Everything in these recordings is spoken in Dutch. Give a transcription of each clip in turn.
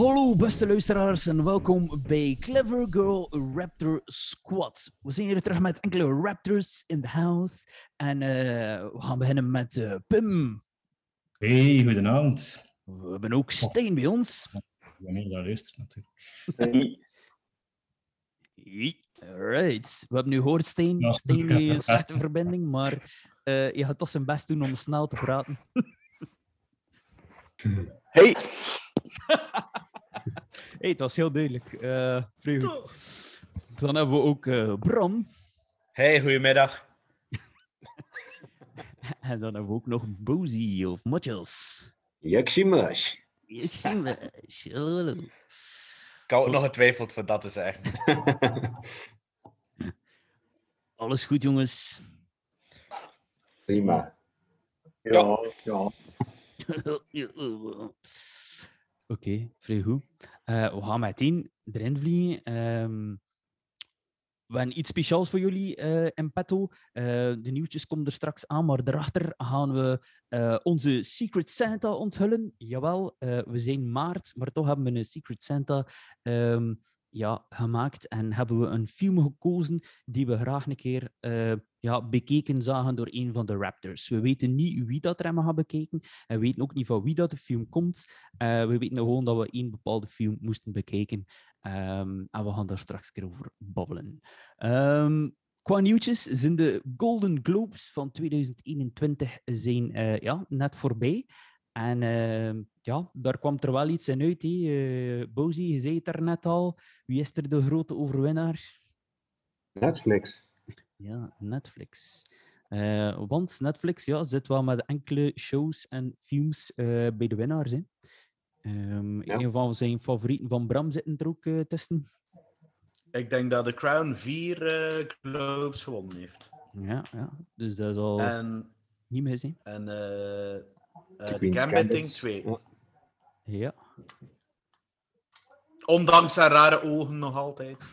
Hallo beste luisteraars en welkom bij Clever Girl Raptor Squad. We zijn hier terug met enkele Raptors in the house. En eh, we gaan beginnen met eh, Pim. Hey, goedenavond. We hebben ook Steen bij ons. Wanneer je daar luistert, natuurlijk. Alright. We hebben nu gehoord Steen. Ja. Steen een slechte verbinding, maar eh, je gaat toch zijn best doen om snel te praten. Hey, hey, het was heel duidelijk. Eh vrij goed. Dan hebben we ook eh, Bram. hey, goedemiddag. En dan hebben we ook nog Bozy of Motjes. Yakshimash. Hallo, hallo. Ik had ook nog getwijfeld voor dat te zeggen. Alles goed, jongens? Prima. Ja. ja. Oké, vrij goed. Eh, we gaan meteen erin vliegen. Ehm, we hebben iets speciaals voor jullie eh, in petto. Eh, de nieuwtjes komen er straks aan, maar daarachter gaan we onze Secret Santa onthullen. Jawel, we zijn maart, maar toch hebben we een Secret Santa ehm, ja, gemaakt en hebben we een film gekozen die we graag een keer eh, ja, bekeken zagen door een van de Raptors. We weten niet wie dat hebben gaan bekeken en we weten ook niet van wie dat de film komt. Eh, we weten gewoon dat we één bepaalde film moesten bekijken. Ehm, en we gaan daar straks een over babbelen. Ehm, qua nieuwtjes zijn de Golden Globes van 2021 zijn, eh, ja, net voorbij. En ehm, ja, daar kwam er wel iets in uit. Hè. Eh, Bozy, je zei het er net al. Wie is er de grote overwinnaar? Netflix. Ja, Netflix. Eh, want Netflix ja, zit wel met enkele shows en films eh, bij de winnaars. Hè. Ehm, Ja. Een van zijn favorieten van Bram zitten er ook tussen. Ik denk dat de Crown vier eh, Globes gewonnen heeft. Ja, ja, dus dat is al En, niet mis. Hè. en eh eh, Gambit ding Gambit. twee. Ja. Ja. Ondanks zijn rare ogen nog altijd.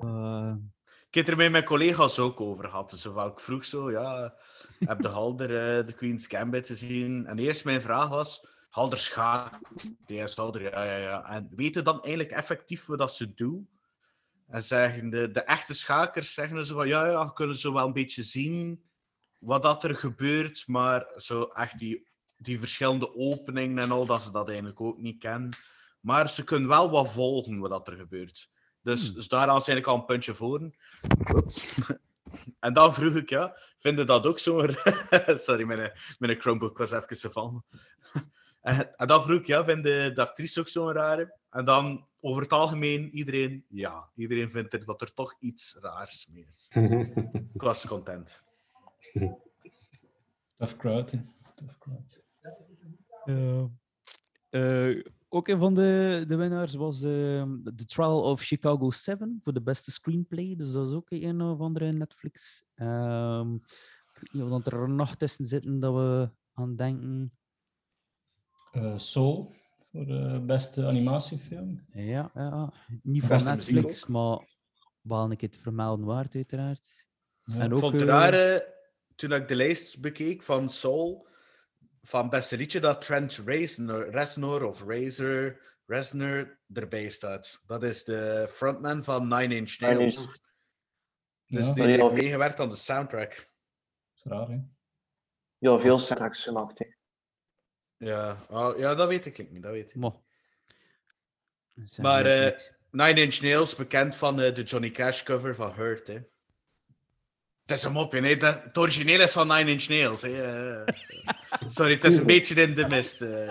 Eh, Ik heb het er met mijn collega's ook over gehad. Dus ik vroeg zo, ja, heb de Halder eh, de Queen's Gambit gezien? En eerst mijn vraag was, Halder schaak. Is Halder, ja, ja, ja. En weten dan eigenlijk effectief wat dat ze doen? En zeggen de, de echte schakers zeggen zo van, ja, ja, kunnen zo wel een beetje zien wat dat er gebeurt, maar zo echt die, die verschillende openingen en al, dat ze dat eigenlijk ook niet kennen. Maar ze kunnen wel wat volgen wat dat er gebeurt. Dus, dus daaraan is eigenlijk al een puntje voor. En dan vroeg ik, ja, vinden dat ook zo'n... Sorry, mijn, mijn Chromebook was even te vallen. En, en dan vroeg ik, ja, vinden de actrice ook zo'n rare? En dan, over het algemeen, iedereen, ja. Iedereen vindt er, dat er toch iets raars mee is. Ik was content. Tough crowd, hè. Tough crowd. eh, ook een van de, de winnaars was ehm, The Trial of Chicago 7 voor de beste screenplay. Dus dat is ook een of andere Netflix. Ehm, ik weet niet of dat er nog tussen zitten dat we aan denken. Eh, Soul, voor de beste animatiefilm. Ja, ja. niet van Beste Netflix, maar wel een keer te vermelden waard, uiteraard. Ja. En Ik ook, vond het eh, rare, toen ik de lijst bekeek van Soul, van beste liedje, dat Trent Reznor, Reznor of Razor, Reznor erbij staat. Dat is de frontman van Nine Inch Nine Nails. Inch- Dus Ja. die heeft meegewerkt aan de soundtrack. Dat is raar, hè. Ja, veel soundtracks gemaakt. hè. Ja, oh, ja dat weet ik niet, dat weet ik. Mo. Maar, eh. Nine Inch Nails, bekend van eh, de Johnny Cash cover van Hurt, hè. Het is een mopje, hè. Dat- Het origineel is van Nine Inch Nails, hè. eh. Sorry, het is een beetje in de mist. eh.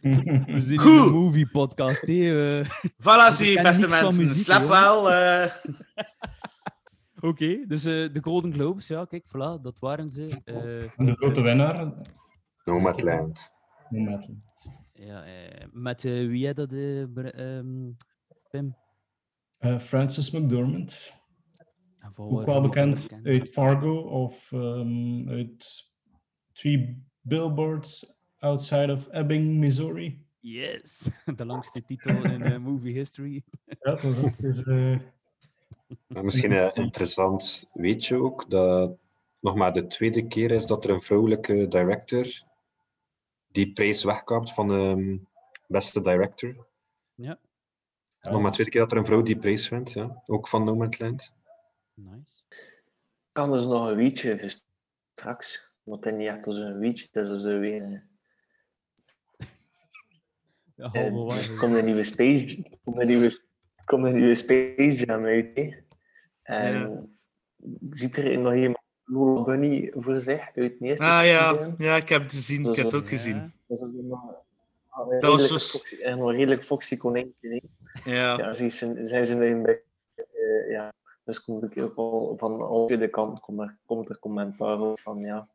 We in Goed. een movie podcast. hè, eh. Voilà, zie, beste niks van mensen. muziek, Slap hè, wel. eh. Oké, dus eh, de Golden Globes, ja, kijk, voilà, dat waren ze. Eh, En de grote winnaar, Nomadland. Nomadland. ja, eh, met eh, wie had dat? eh, ehm, Pim. Eh, Francis McDormand. Voor Ook wel bekend bekend? uit Fargo of ehm, uit Three Billboards Outside of Ebbing, Missouri. Yes, de langste titel in movie history. Ja, dat Maar misschien een interessant weetje ook, dat nog maar de tweede keer is dat er een vrouwelijke director die prijs wegkaapt van de beste director. Ja, nog maar de dus- tweede keer dat er een vrouw die prijs wint, ja. ook van Nomadland. nice. Kan dus nog een weetje voor straks. Want het is niet echt als een weetje, het is als een weer. Ja, eh, komt een nieuwe komt een nieuwe, komt een nieuwe Space Jam uit. hè. En ziet er nog iemand Lola Bunny voor zich uit het eerste Ah ja, ja, ik heb het gezien. Ik heb het ook Ja. gezien. Dat is ook nog ah, een Dat was redelijk zo- foxy- een redelijk foxy konijntje. Ja. Ja, ze zijn, zijn ze nu bij. eh, ja, dus kom ik ook al van al de kant komt er, komt er commentaar op van ja,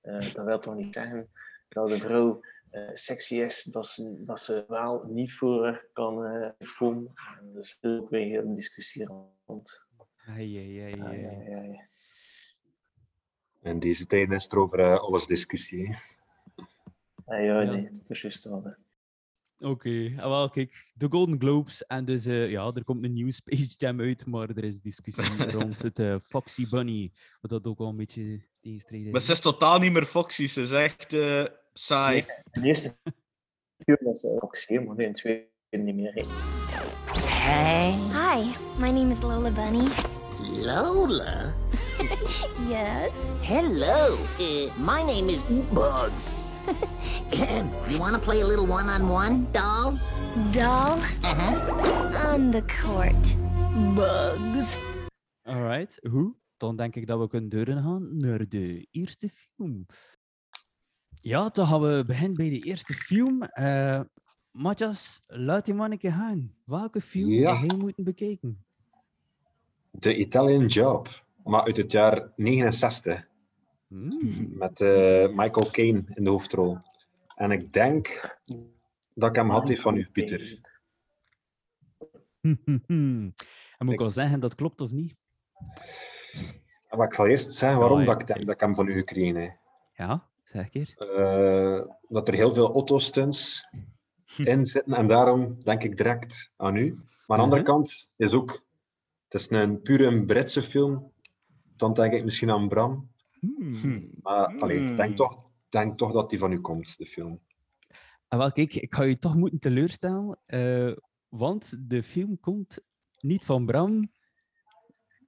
eh, dat wil toch niet zeggen dat de vrouw eh, sexy is, dat ze, dat ze wel niet voor haar kan eh, uitkomen. En dus er is ook weer heel discussie rond. Ai, ai, ai, Ja, ai. ja, ja, ja. In deze tijd is er over eh, alles discussie. hè. Ah, ja, Ja. nee, dat is juist wel. Oké, ah, wel kijk, de Golden Globes en dus eh, ja, er komt een nieuwe Space Jam uit, maar er is discussie rond het eh, Foxy Bunny, wat dat ook wel een beetje tegenstrijdig Maar ze is totaal niet meer Foxy. Ze is echt eh, saai. De eerste film was uh, Foxy, maar in het tweede niet meer. hè. Hi, my name is Lola Bunny. Lola? Yes? Hello. Uh, my name is Bugs. you want to play a little one-on-one, doll? Doll Uh-huh. on the court. Bugs. Alright, goed. Dan denk ik dat we kunnen deuren gaan naar de eerste film. Ja, dan gaan we beginnen bij de eerste film. Eh Matthias, laat die manneke gaan. Welke film Ja. moeten bekijken? The Italian Job, maar uit het jaar 69. Hmm. Met eh, Michael Caine in de hoofdrol. En ik denk dat ik hem had die van u, Pieter. en moet ik wel zeggen, dat klopt of niet? Maar ik zal eerst zeggen waarom ja. dat ik denk dat ik hem van u gekregen heb. Ja, zeg keer. Eh, dat er heel veel autostunts in zitten en daarom denk ik direct aan u. Maar aan de andere Mhm. kant is ook, het is een pure Britse film. Dan denk ik misschien aan Bram. Hmm. Maar allee, ik denk Hmm. toch, denk toch dat die van u komt, de film. En wel, kijk, ik ga je toch moeten teleurstellen, eh, want de film komt niet van Bram,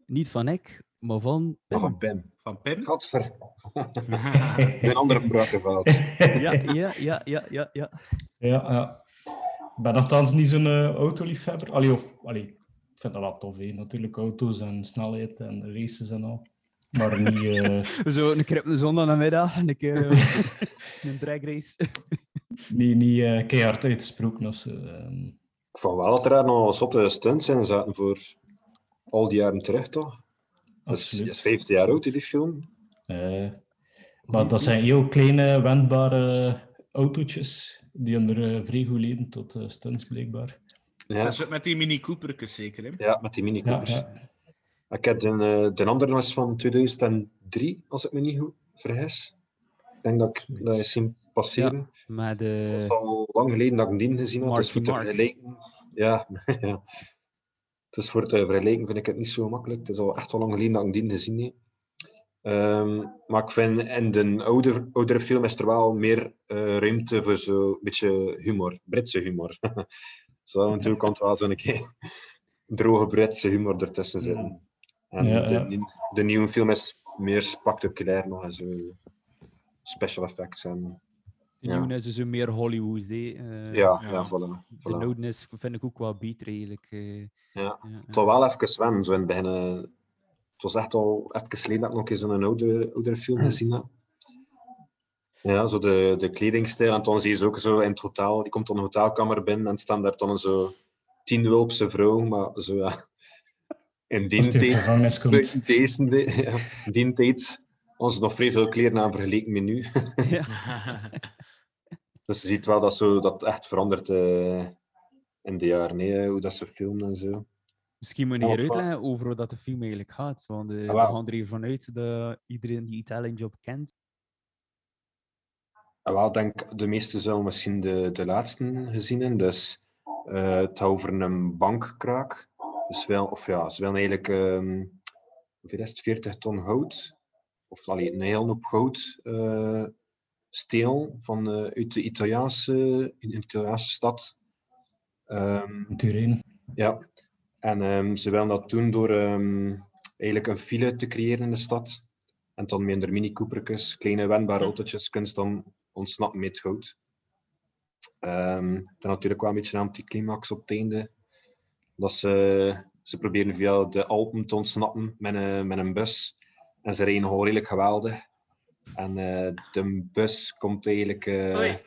niet van ik, maar van Pim. van Pim. Van Pim? Gadver. een andere Brakkenveld. Ja, ja, ja, ja, ja, ja. Ja, ja. Ik ben nogthans niet zo'n eh, autoliefhebber. Allee, of, allee, vind dat wel tof, hè. natuurlijk, auto's en snelheid en races en al. Maar niet... eh, Zo een keer op de zondagnamiddag, een keer eh, een dragrace. niet, niet eh, keihard uitgesproken of zo. ehm. Ik vond wel dat er daar nog zotte stunts in zaten voor al die jaren terug, toch? Dat is, Absoluut. is 15 jaar oud, die film. Eh, maar dat zijn heel kleine, wendbare autootjes. Die onder uh, vrij goed leden tot eh, stunts, blijkbaar. Ja, Dat is ook met die Mini Coopertjes zeker, hè? ja met die Mini Ja, Coopers. ja. Ik heb de, eh, de andere was van 2003, als ik me niet goed vergis. Ik denk dat ik dat eens zien passeren. Maar Het de... is al lang geleden dat ik die gezien had. Dus voor te vergelijken... Ja, ja. Dus voor te vergelijken vind ik het niet zo makkelijk. Het is al echt al lang geleden dat ik die gezien heb. Ehm, maar ik vind in de oude, oudere film is er wel meer eh, ruimte voor zo'n beetje humor, Britse humor. Zo natuurlijk kan het wel zo'n keer droge Britse humor ertussen zitten. En Ja, de, ja. nie- de nieuwe film is meer spectaculair nog en zo. Special effects en De Ja. nieuwe is dus een meer Hollywood. hè. Eh, ja, Ja. ja. voilà. De voilà. oude is vind ik ook wel beter eigenlijk. eh. Ja. ja, Het was wel even zwemmen, zo in het begin. eh, Het was echt al even geleden dat ik nog eens een oude, oudere film gezien heb. Ja, zo de, de kledingstijl. En dan zie je ze ook zo in het hotel. Die komt dan een hotelkamer binnen en staan daar dan zo tien wulpse vrouwen. Maar zo ja. In die tijd, deze, de- ja, in die tijd, ons nog vrij veel kleren aan vergeleken met nu. ja. Dus je ziet wel dat, zo, dat echt verandert. eh, in de jaren, nee, hoe dat ze filmen en zo. Misschien moet je hier wat- uitleggen over hoe dat de film eigenlijk gaat. Want eh, Ah, we gaan er hier vanuit dat iedereen die Italian Job kent. Wel, denk de meeste zullen misschien de, de laatste gezien hebben. Dus eh, het gaat over een bankkraak. Dus wel, of ja, ze willen eigenlijk ehm hoeveel is het, 40 ton hout, of allee, een heel hoop goud, eh stelen van, eh, uit de Italiaanse, Italiaanse stad. Ehm, Turijn. ja, en ehm, ze willen dat doen door ehm, eigenlijk een file te creëren in de stad. En dan met de mini Coopertjes, kleine wendbare autootjes, kun je dan ontsnappen met goud. Ehm dan natuurlijk wel een beetje een anticlimax op het einde. Dat ze, ze proberen via de Alpen te ontsnappen met een, met een bus. En ze rijden gewoon redelijk geweldig. En eh, de bus komt eigenlijk... eh, Oei.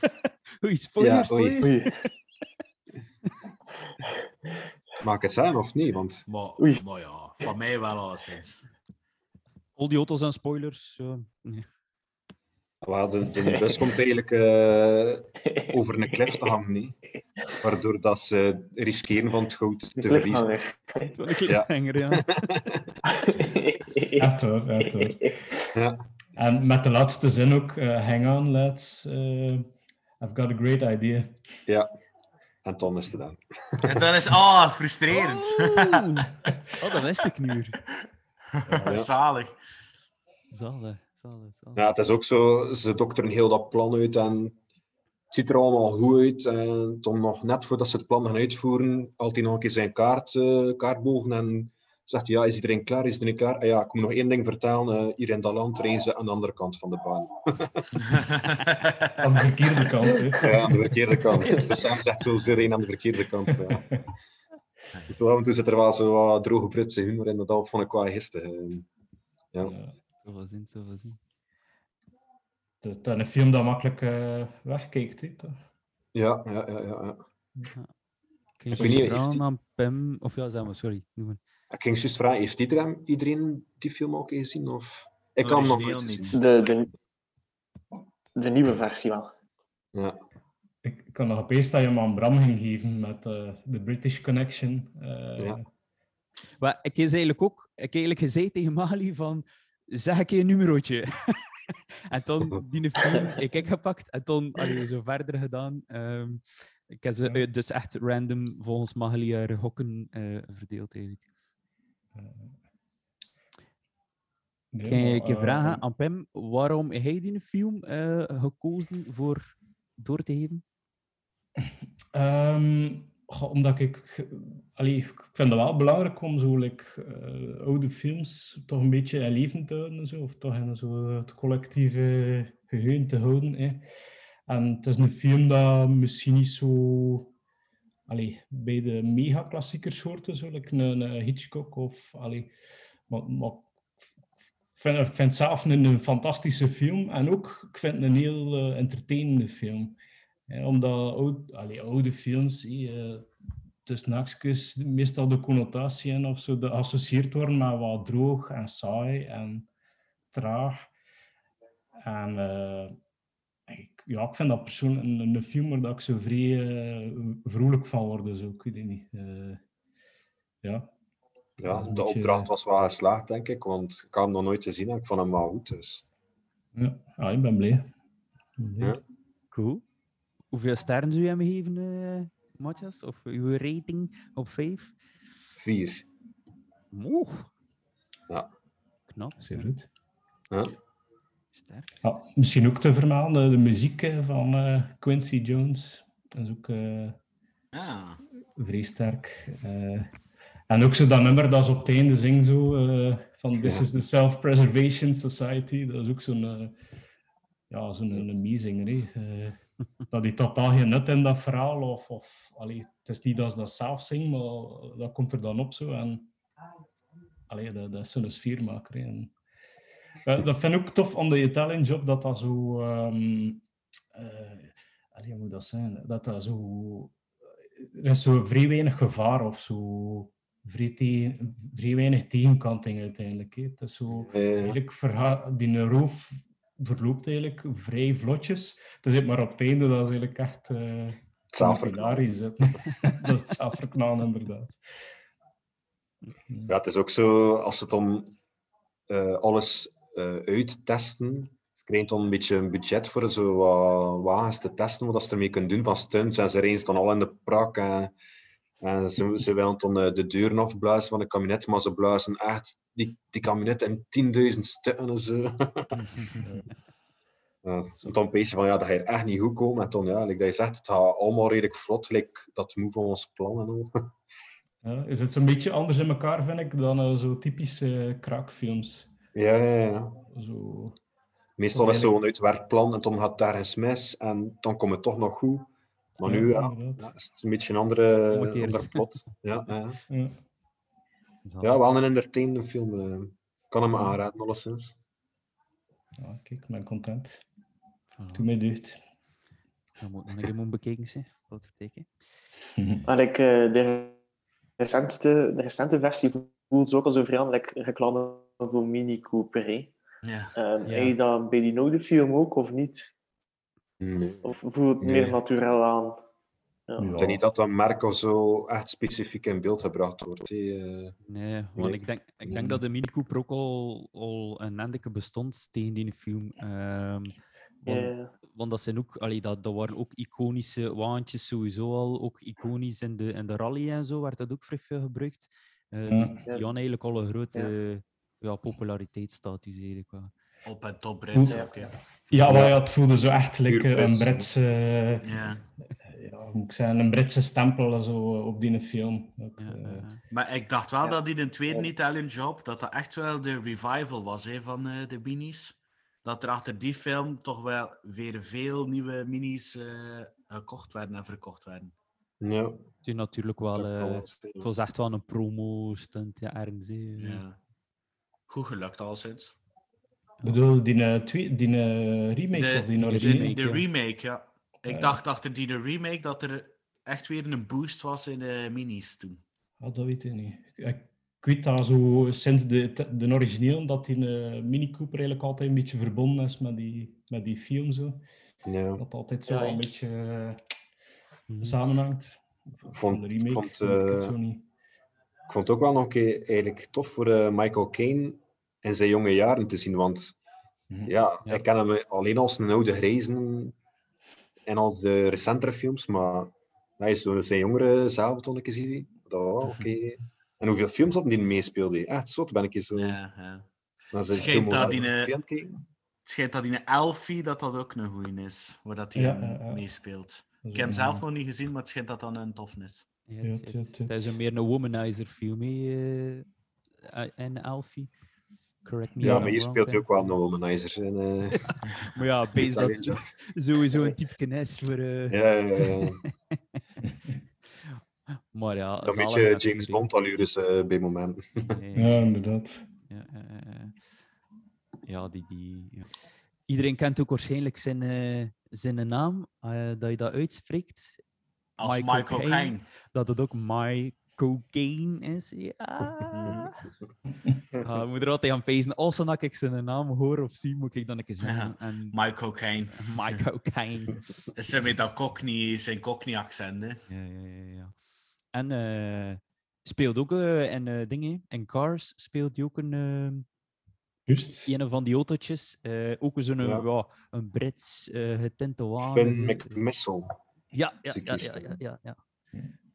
Oei, spoiler, Ja, oei. Ik het zeggen of niet? Want... Maar, maar ja, van mij wel al sinds. Al die auto's en spoilers. zo. Nee. De, de bus komt eigenlijk eh, over een klif te hangen, niet? waardoor dat ze riskeren van het goud te verliezen. Ja. cliffhanger, ja. Echt hoor, echt hoor. Ja. En met de laatste zin ook, eh, hang on lads, eh, I've got a great idea. Ja, en dan is het gedaan. En dan is, ah, frustrerend. Oh, dat wist ik nu. Zalig. Zalig, zalig, zalig. Ja, het is ook zo, ze dokteren heel dat plan uit en het ziet er allemaal goed uit. En dan nog net voordat ze het plan gaan uitvoeren, haalt hij nog een keer zijn kaart, eh, kaart boven en zegt hij, ja, is iedereen klaar, is iedereen klaar? Ah ja, ik moet nog één ding vertellen, eh, hier in dat land reizen aan de andere kant van de baan. Aan de verkeerde kant, hè. Ja, aan de verkeerde kant. Dus Sam zegt zo iedereen aan de verkeerde kant. Ja. Dus zo af en toe zit er wel zo wat droge Britse humor in, dat vond ik wel gisteren. eh. Ja. Zoveel zin, zoveel zin. Het is een film dat makkelijk eh, wegkijkt, hè. toch? Ja, ja, ja, ja. Ik weet niet, heeft die- aan Pim? Of ja, zeg maar, sorry. Ik ging juist vragen, heeft iedereen, iedereen die film al gezien? Of... Ik kan hem nog niet. gezien. De, de, de nieuwe versie wel. Ja. Ik, ik kan nog opeens dat je hem aan Bram ging geven met eh, de British Connection. eh, Ja. Maar ik is eigenlijk ook, ik heb eigenlijk gezegd tegen Mali van, zeg ik je een numerootje. en dan die film ik heb gepakt en dan allee, zo verder gedaan. Ehm, ik heb ze eh, dus echt random volgens Magali haar hokken eh, verdeeld eigenlijk. nee, Kan je eh, vragen aan Pim, waarom heb jij die film eh, gekozen voor door te geven? Ehm, omdat ik... Allee, ik vind het wel belangrijk om zo like, eh, oude films toch een beetje in leven te houden. en Zo, of toch in zo het collectieve geheugen te houden. En het is een film dat misschien niet zo... Allee, bij de mega-klassiekers hoort, zo, like een, Hitchcock of... Allee, maar, maar ik vind, het zelf een, een fantastische film. En ook, ik vind het een heel eh, entertainende film. Ja, omdat oud, allee, oude films, eh, tussen haakjes, meestal de connotatie en of zo geassocieerd worden met wat droog en saai en traag. En eh, ik, ja, ik vind dat persoonlijk een, een film waar dat ik zo vrij eh, vrolijk van word. Dus ook, ik weet niet. eh, ja. Ja, de beetje- opdracht was wel geslaagd, denk ik, want ik had hem nog nooit gezien en ik vond hem wel goed. Dus. Ja, ja ik ben blij. Ik ben blij. Ja. Cool. Hoeveel sterren zou je hem geven, eh Matthias? Of uw rating op 5? Vier. Mooi. Ja. Knap. Zeer goed. Ja. Sterk. Ja, misschien ook te vermelden, de, de muziek eh, van eh, Quincy Jones. Dat is ook eh, Ah. vrij sterk. Eh, en ook zo dat nummer dat ze op het einde zingt, zo, eh, van This is the Self-Preservation Society. Dat is ook zo'n eh, ja, zo'n een meezinger. hè. Eh, dat die totaal geen nut in dat verhaal. Of, of, allee, het is niet dat ze dat zelf zingt, maar dat komt er dan op zo. En, allee, dat, dat is zo'n sfeermaker. En, dat, dat vind ik ook tof aan de Italian Job, dat dat zo... eh, allee, hoe moet dat zijn? Dat dat zo... Er is zo vrij weinig gevaar of zo. Vrij, tegen, vrij weinig tegenkanting uiteindelijk. Het is zo... Eigenlijk die roof verloopt eigenlijk vrij vlotjes. Het is maar op het einde dat is eigenlijk echt... eh, Hilarisch, dat is het zelfverknaan, inderdaad. Ja, het is ook zo, als ze dan eh, alles eh, uittesten, ze krijgen dan een beetje een budget voor zo wat wagens te testen, wat ze ermee kunnen doen van stunts. En ze ze dan al in de prak. En, en ze, ze willen dan eh, de deuren afblazen van een kabinet, maar ze blazen echt die, die kabinet in 10.000 stukken en zo. Ja, en dan pees je van, ja, dat ga je er echt niet goed komen. En dan, ja, like dat je zegt, het gaat allemaal redelijk vlot, like dat move van ons plan en al. Ja, is het zo'n beetje anders in elkaar, vind ik, dan eh, zo typische eh, kraakfilms. Ja, ja, ja. Zo... Meestal is het zo'n uitwerkplan en dan gaat het ergens mis en dan komt het toch nog goed. Maar nu Ja, ja, ja, is het een beetje een andere, ander plot. Ja, ja. Ja. ja, wel een entertainende film. eh. kan hem aanraden, alleszins. Ja, kijk, ik ben content. Voilà. Doe mij deugd. Dan moet nog een bekeken zijn. Wat verteken. Maar ik, eh, de, recentste, de recente versie voelt ook al zo vrij aan like, reclame voor Mini Cooper. hè. Ja. Ehm, Heb je dat bij die oude film ook of niet? Nee. Of voelt het Nee. meer natuurlijk aan? Ja. Ik denk niet dat dat merk of zo echt specifiek in beeld gebracht wordt. eh. Nee, want Nee. ik denk, ik Nee. denk dat de Mini Cooper ook al, al een endeke bestond tegen die film. Ehm, want, Ja. want dat zijn ook, allee, dat, dat waren ook iconische wagentjes sowieso al, ook iconisch in de, in de rally en zo, werd dat ook vrij veel gebruikt. Eh, Ja. dus die hadden eigenlijk al een grote ja. populariteitsstatus eigenlijk wel. Op en top Brits ja. Ja, maar ja, het voelde zo echt eh, een Brits. Britse, eh, Ja. ja, hoe moet ik zeggen, een Britse stempel zo op die film. Ook, Ja, eh. Maar ik dacht wel Ja. dat in een tweede Italian Job, dat dat echt wel de revival was hè, van eh, de minis. Dat er achter die film toch wel weer veel nieuwe minis eh, gekocht werden en verkocht werden. Ja, Het is natuurlijk wel, eh, het was echt wel een promo-stunt, ja, ergens. hè. Ja. Goed gelukt al sinds. Ik bedoel, die, eh, twee, die eh, remake De, of die de, originele? remake, de remake, ja. Ik dacht achter die de remake dat er echt weer een boost was in de minis toen. Ah, dat weet ik niet. Ik, ik weet dat zo sinds de, de origineel, dat die eh, Mini Cooper eigenlijk altijd een beetje verbonden is met die, met die film. Zo. Ja. Dat altijd zo Ja, een beetje Mhm. samenhangt. Van Vond- de remake vond, ik het zo niet. Ik vond het ook wel nog een keer eigenlijk tof voor Michael Caine in zijn jonge jaren te zien. Want Mhm. ja, Ja. ik ken hem alleen als een oude grijzen en als de recentere films. Maar hij is zo zijn jongere zelf toen ik zie. Wel oké. En hoeveel films hadden die meespeelde? Echt zot ben ik eens zo. Ja, ja. zijn Schijnt dat die, eh. Het schijnt dat in een Elfie dat dat ook een goeie is, waar dat hij Ja, ja, ja. meespeelt. Ik heb hem een- zelf nog niet gezien, maar het schijnt dat dan een tof is. Ja, Ja, het, het- het- het- het- dat is een meer een womanizer film, hè, eh, en Alfie. Correct me Ja, maar hier speelt ook wel een womanizer. En, eh, Maar ja, beest dat sowieso een type is voor... eh, ja, ja, ja. Maar ja, Een beetje James. Bond allures eh bij momenten. Nee, Ja, inderdaad. ja, ja, ja, ja. Ja, die... die ja. Iedereen kent ook waarschijnlijk zijn, eh, zijn naam, eh, dat je dat uitspreekt. Als Michael Michael Caine. Dat het ook My Cocaine is. Ja. Ik moet er altijd aan pezen. Als dan ik zijn naam hoor of zie, moet ik dan een keer zeggen. En Michael Caine. My Cocaine. Ze met dat cockney, zijn cockney accent, hè. Ja, ja, ja, ja. En eh, speelt ook eh, in eh, dingen, in Cars speelt hij ook een, eh, Juist. een van die autootjes. eh, ook zo'n Ja. ja. een Brits eh getinte wagen. Finn zo. McMissile. Ja, ja, ja, ja, ja, ja,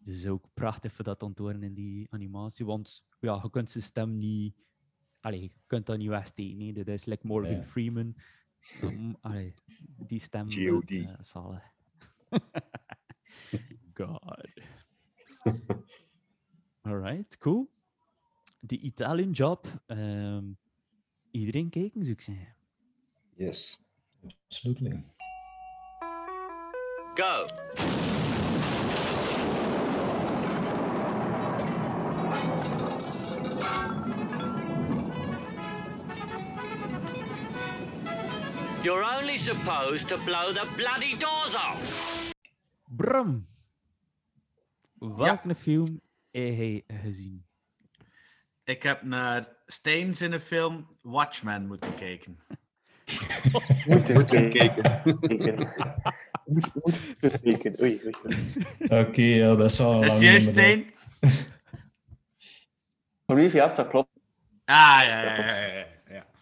is ook prachtig voor dat te onthoren in die animatie, want ja, je kunt zijn stem niet... Allee, je kunt dat niet wegsteken. hè. Dat is like Morgan Ja. Freeman. Um, allee, die stem... dat, G.O.D.. eh, zalig. God. Alright, cool. Die Italian Job. ehm, iedereen kijken, zou ik zeggen. Yes. Absolutely. Go. You're only supposed to blow the bloody doors off. Bram, welke film heb jij gezien? Ik heb naar Steins in de film Watchmen moeten kijken. Moeten Moeten kijken. kijken. Moet, moet spreken. Oei, oei, oei. Oké, ja, dat is wel is juist, hè. Stijn. Olivier, ja, dat klopt. Ah, ja, ja, ja, ja, ja, ja.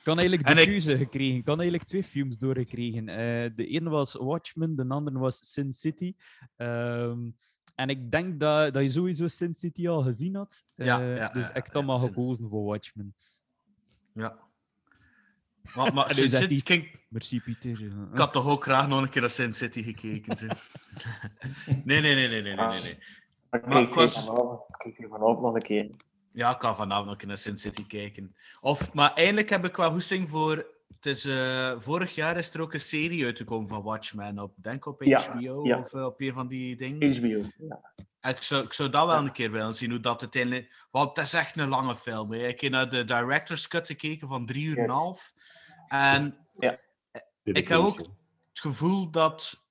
Kan eigenlijk En de ik- gekregen. Ik kan eigenlijk twee films doorgekregen. Eh, de ene was Watchmen, de andere was Sin City. Ehm, en ik denk dat, dat je sowieso Sin City al gezien had. Ja, Eh, ja, dus ja, ik heb ja, dan maar gekozen voor Watchmen. Ja. Maar, maar nu Sin City, Merci, Pieter. ik had toch ook graag nog een keer naar Sin City gekeken. nee, nee, nee, nee, nee, nee, nee, nee. Ik Maar kijk ik was- hier vanavond, ik kijk hier vanavond nog een keer. Ja, ik kan vanavond nog naar Sin City kijken. Of, maar eigenlijk heb ik wel hoesting voor... Het is, eh, vorig jaar is er ook een serie uitgekomen van Watchmen. Op, denk op HBO ja. of eh, op een van die dingen. HBO. Ja. Ik zou, ik zou dat wel een keer willen zien, hoe dat uiteindelijk... Want het is echt een lange film. Hè. Ik heb naar de director's cut gekeken van drie uur en een half. En Ja. ik heb ook het gevoel dat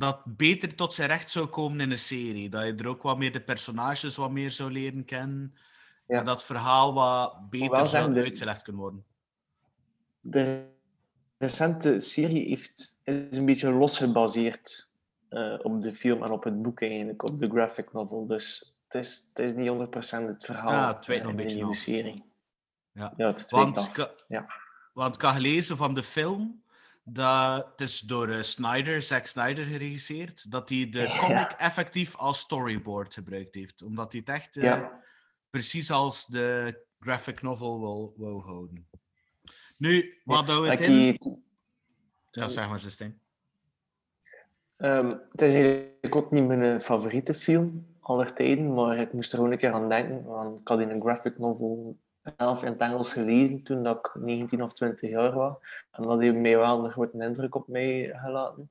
dat beter tot zijn recht zou komen in een serie. Dat je er ook wat meer de personages wat meer zou leren kennen. Ja. En dat het verhaal wat beter zou de- uitgelegd kunnen worden. De recente serie heeft, is een beetje los gebaseerd eh, op de film en op het boek eigenlijk, op de graphic novel. Dus het is, het is niet 100% het verhaal Ja, het eh, een de nieuwe af. serie. Ja. Ja, het Want, af. Ja. want ik had gelezen van de film, dat het is door eh, Snyder, Zack Snyder geregisseerd, dat hij de comic effectief als storyboard gebruikt heeft. Omdat hij het echt eh, Ja. precies als de graphic novel wil, wou houden. Nu, wat houden we het in? Ja, zeg maar. Ehm, het is eigenlijk ook niet mijn eh, favoriete film aller tijden, maar ik moest er gewoon een keer aan denken. Want ik had in een graphic novel zelf in het Engels gelezen toen dat ik 19 of 20 jaar was. En dat heeft mij wel een grote indruk op mij gelaten.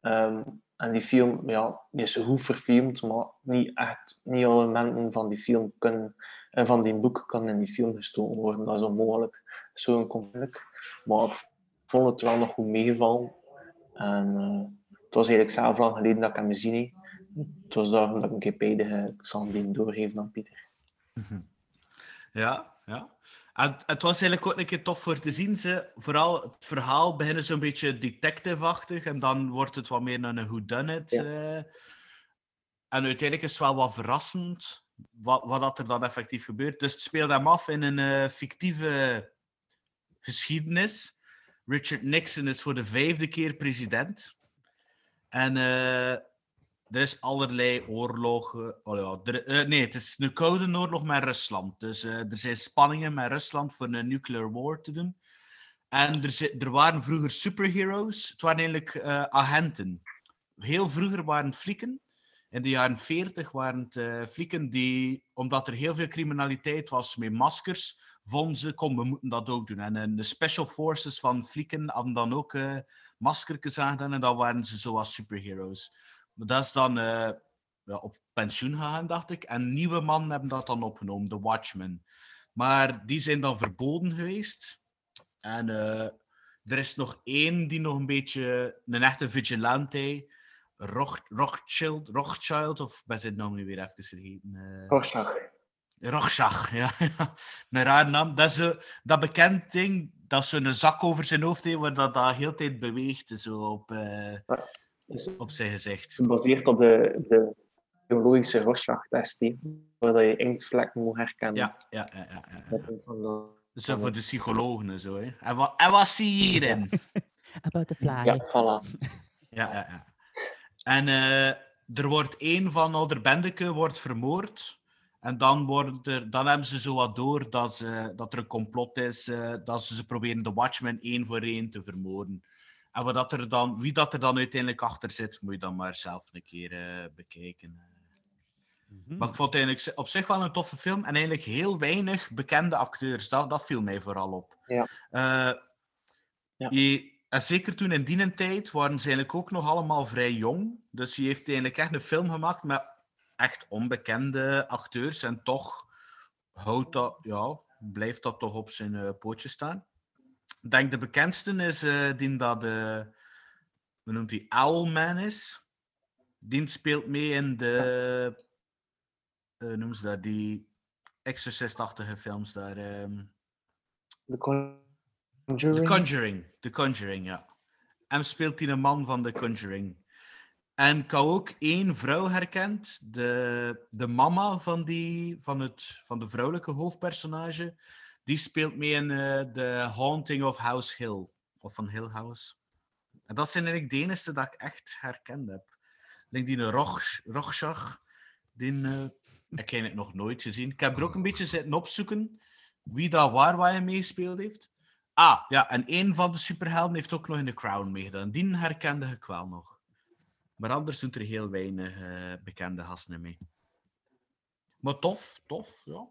Ehm, en die film ja, die is goed verfilmd, maar niet echt, niet alle elementen van die film kunnen, en van die boek kan in die film gestoken worden. Dat is onmogelijk. Zo'n conflict. Maar ik vond het wel nog goed meegevallen. En eh, het was eigenlijk zelf lang geleden dat ik hem gezien. Het was daarom dat ik een keer beide eh, ik zal hem doorgeven aan Pieter. Ja, ja. En het was eigenlijk ook een keer tof voor te zien. Ze, vooral het verhaal begint zo'n beetje detective-achtig en dan wordt het wat meer een whodunit. Ja. eh. En uiteindelijk is het wel wat verrassend wat, wat er dan effectief gebeurt. Dus het speelt hem af in een eh, fictieve geschiedenis. Richard Nixon is voor de vijfde keer president. En eh, er is allerlei oorlogen. Oh ja, er- eh, nee, het is een koude oorlog met Rusland. Dus eh, er zijn spanningen met Rusland voor een nuclear war te doen. En er, er waren vroeger superheroes. Het waren eigenlijk eh, agenten. Heel vroeger waren het. In de jaren 40 waren het flieken die, omdat er heel veel criminaliteit was met maskers, vonden ze, kom, we moeten dat ook doen. En de special forces van flieken hadden dan ook maskertjes aangedaan en dan waren ze zoals superheroes. Maar dat is dan eh, ja, op pensioen gegaan, dacht ik. En nieuwe mannen hebben dat dan opgenomen, de Watchmen. Maar die zijn dan verboden geweest. En eh, er is nog één die nog een beetje, een echte vigilante, Roch, Rothschild, Rothschild, of bij zijn naam nu weer even vergeten. eh Rorschach. Rorschach, ja. een raar naam. Dat is dat bekend ding, dat zo'n zak over zijn hoofd heeft, waar dat, dat heel de tijd beweegt, zo op, is op zijn gezicht. gebaseerd op de, de biologische Rorschach-test, waar dat je inktvlekken moet herkennen. Ja, ja, ja. ja, Zo voor de psychologen en zo. Hè. En, wat, en wat zie je hierin? About the fly. Ja, voilà. Ja, ja, ja. En eh, er wordt één van ouder bendeke wordt vermoord. En dan, wordt er, dan hebben ze zo wat door dat, ze, dat er een complot is, eh, dat ze, ze proberen de Watchmen één voor één te vermoorden. En wat dat er dan, wie dat er dan uiteindelijk achter zit, moet je dan maar zelf een keer eh, bekijken. Maar ik vond het eigenlijk op zich wel een toffe film en eigenlijk heel weinig bekende acteurs. Dat, dat viel mij vooral op. Ja. Eh, Ja. je- en zeker toen in die tijd waren ze eigenlijk ook nog allemaal vrij jong. Dus hij heeft eigenlijk echt een film gemaakt met echt onbekende acteurs. En toch houdt dat, ja, blijft dat toch op zijn eh, pootje staan. Ik denk de bekendste is eh, die dat, eh hoe noemt hij, Owlman is. Die speelt mee in de, eh noem ze dat, die Exorcist-achtige films daar. ehm, The Conjuring. The Conjuring. The Conjuring, ja. En speelt hij een man van The Conjuring. En ik had ook één vrouw herkend, de, de mama van, die, van, het, van de vrouwelijke hoofdpersonage. Die speelt mee in eh, The Haunting of House Hill, of van Hill House. En dat zijn eigenlijk de enige dat ik echt herkend heb. Denk die Rochschach, die eh, ik nog nooit gezien. Ik heb er ook een beetje zitten opzoeken wie dat waar waar hij meespeeld heeft. Ah, ja, en een van de superhelden heeft ook nog in The Crown meegedaan. Die herkende ik wel nog. Maar anders doen er heel weinig eh, bekende gasten mee. Maar tof, tof, ja.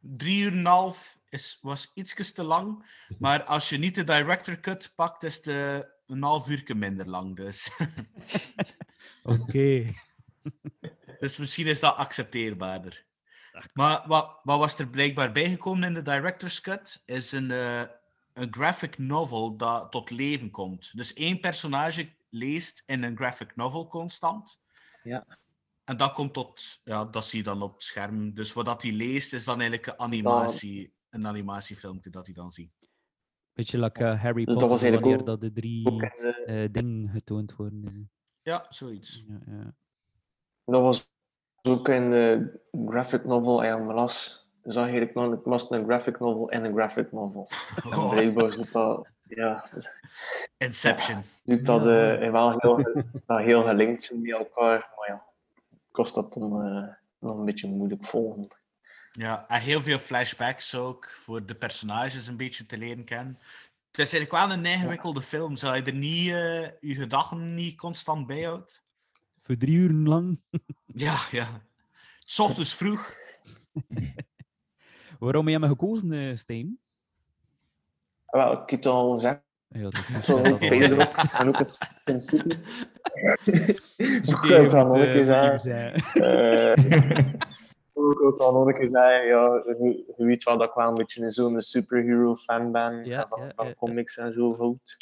Drie uur en een half is, was iets te lang. Maar als je niet de director cut pakt, is het eh, een half uur minder lang. Dus. Oké. dus misschien is dat accepteerbaarder. Maar wat, wat was er blijkbaar bijgekomen in de director's cut? Is een, eh, een graphic novel dat tot leven komt. Dus één personage leest in een graphic novel constant. Ja. En dat komt tot, ja, dat zie je dan op het scherm. Dus wat dat hij leest is dan eigenlijk een animatie, een animatiefilmpje dat hij dan ziet. Beetje like eh, Harry Dus Potter, dat was eigenlijk ook- dat de drie eh, dingen getoond worden. Ja, zoiets. Ja, ja. Dat was ook in de graphic novel en ik las. Zag je eigenlijk nog, het was een graphic novel en een graphic novel. En Oh. blijkbaar zit dat, ja, Inception. zit dat eh, wel heel, heel gelinkt zijn met elkaar. Maar ja, kost dat dan eh, nog een beetje moeilijk volgen. Ja, en heel veel flashbacks ook voor de personages een beetje te leren kennen. Het is eigenlijk wel een ingewikkelde film. Zou je er niet eh, je gedachten niet constant bijhoudt? Voor drie uur lang. Ja, ja. S ochtends vroeg. Waarom heb je hem gekozen, eh Stijn? Wel, ik heb het al gezegd. Ja, dat is en ook het Sin City. Is wil het zeggen. niet Eh, Ook het een keer zeggen, ja, je, weet wel dat ik wel een beetje een zo'n superhero fan ben Ja, van, ja, van ja, comics en zo hout.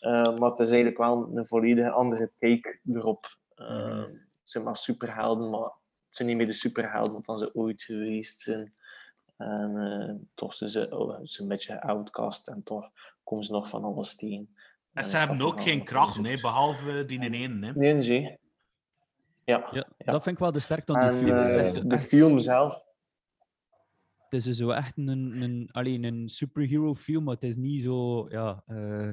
Eh, maar het is eigenlijk wel een volledig andere take erop. Eh, Het zijn maar superhelden, maar het zijn niet meer de superhelden dan ze ooit geweest zijn. En eh, toch zijn ze, oh, ze een beetje outcast en toch komen ze nog van alles tegen. En ze hebben ook geen kracht, nee, behalve die in ene. Hè. Nee, nee. Ja. Ja, dat vind ik wel de sterkte aan die En film. Eh, echt- de echt- film zelf, Het is zo echt een, een, alleen een superhero film, maar het is niet zo, ja, eh,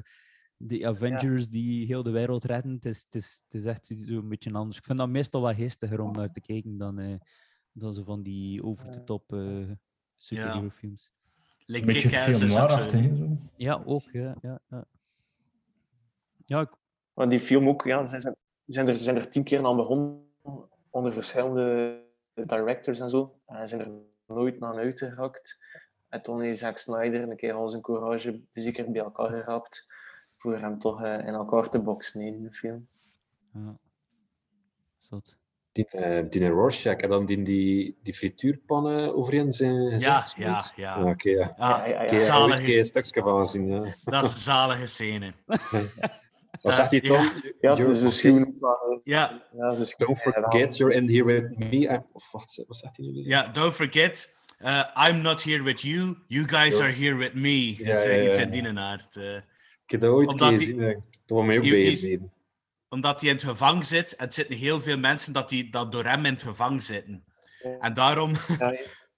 de Avengers die heel de wereld redden. Het is, het is, het is echt zo een beetje anders. Ik vind dat meestal wel geestiger om naar te kijken dan, eh, dan zo van die over-the-top eh superhero films. Like beetje Kick-Ass film is ook noir-achtig, zo. hè, zo. Ja, ook, ja. ja, ja. ja ik- Maar die film ook, ja, ze zijn, zijn, er, zijn er tien keer aan begonnen onder verschillende directors en zo. En zijn er nooit naar uitgeraakt. En toen heeft Zack Snyder een keer al zijn courage zeker bij elkaar geraapt voor hem toch eh, in elkaar te boksen in de film. ja. Zot. Die, eh die Rorschach, en dan die, die, die frituurpannen overheen zijn gezicht Ja, ja, ja. Ah, Oké, ja. Ja, ja, ja. Ja, een is- een stukje van gezien, ja. Dat is een zalige scène. Wat zegt hij ja. toch? Ja, dus okay. schreeuwen wel- Ja, ja, ze Don't forget you're in here with me. I'm- Of wat, wat zegt hij nu weer? ja, don't forget, uh, I'm not here with you, you guys Ja. are here with me. Ja, is ja, uh, iets ja. in die aard. Ik heb dat ooit een gezien. Toen was mij ook Je- bij je- gebleven. Omdat hij in het gevangen zit, en het zitten heel veel mensen dat, die, dat door hem in het gevangen zitten. Ja. En daarom Ja,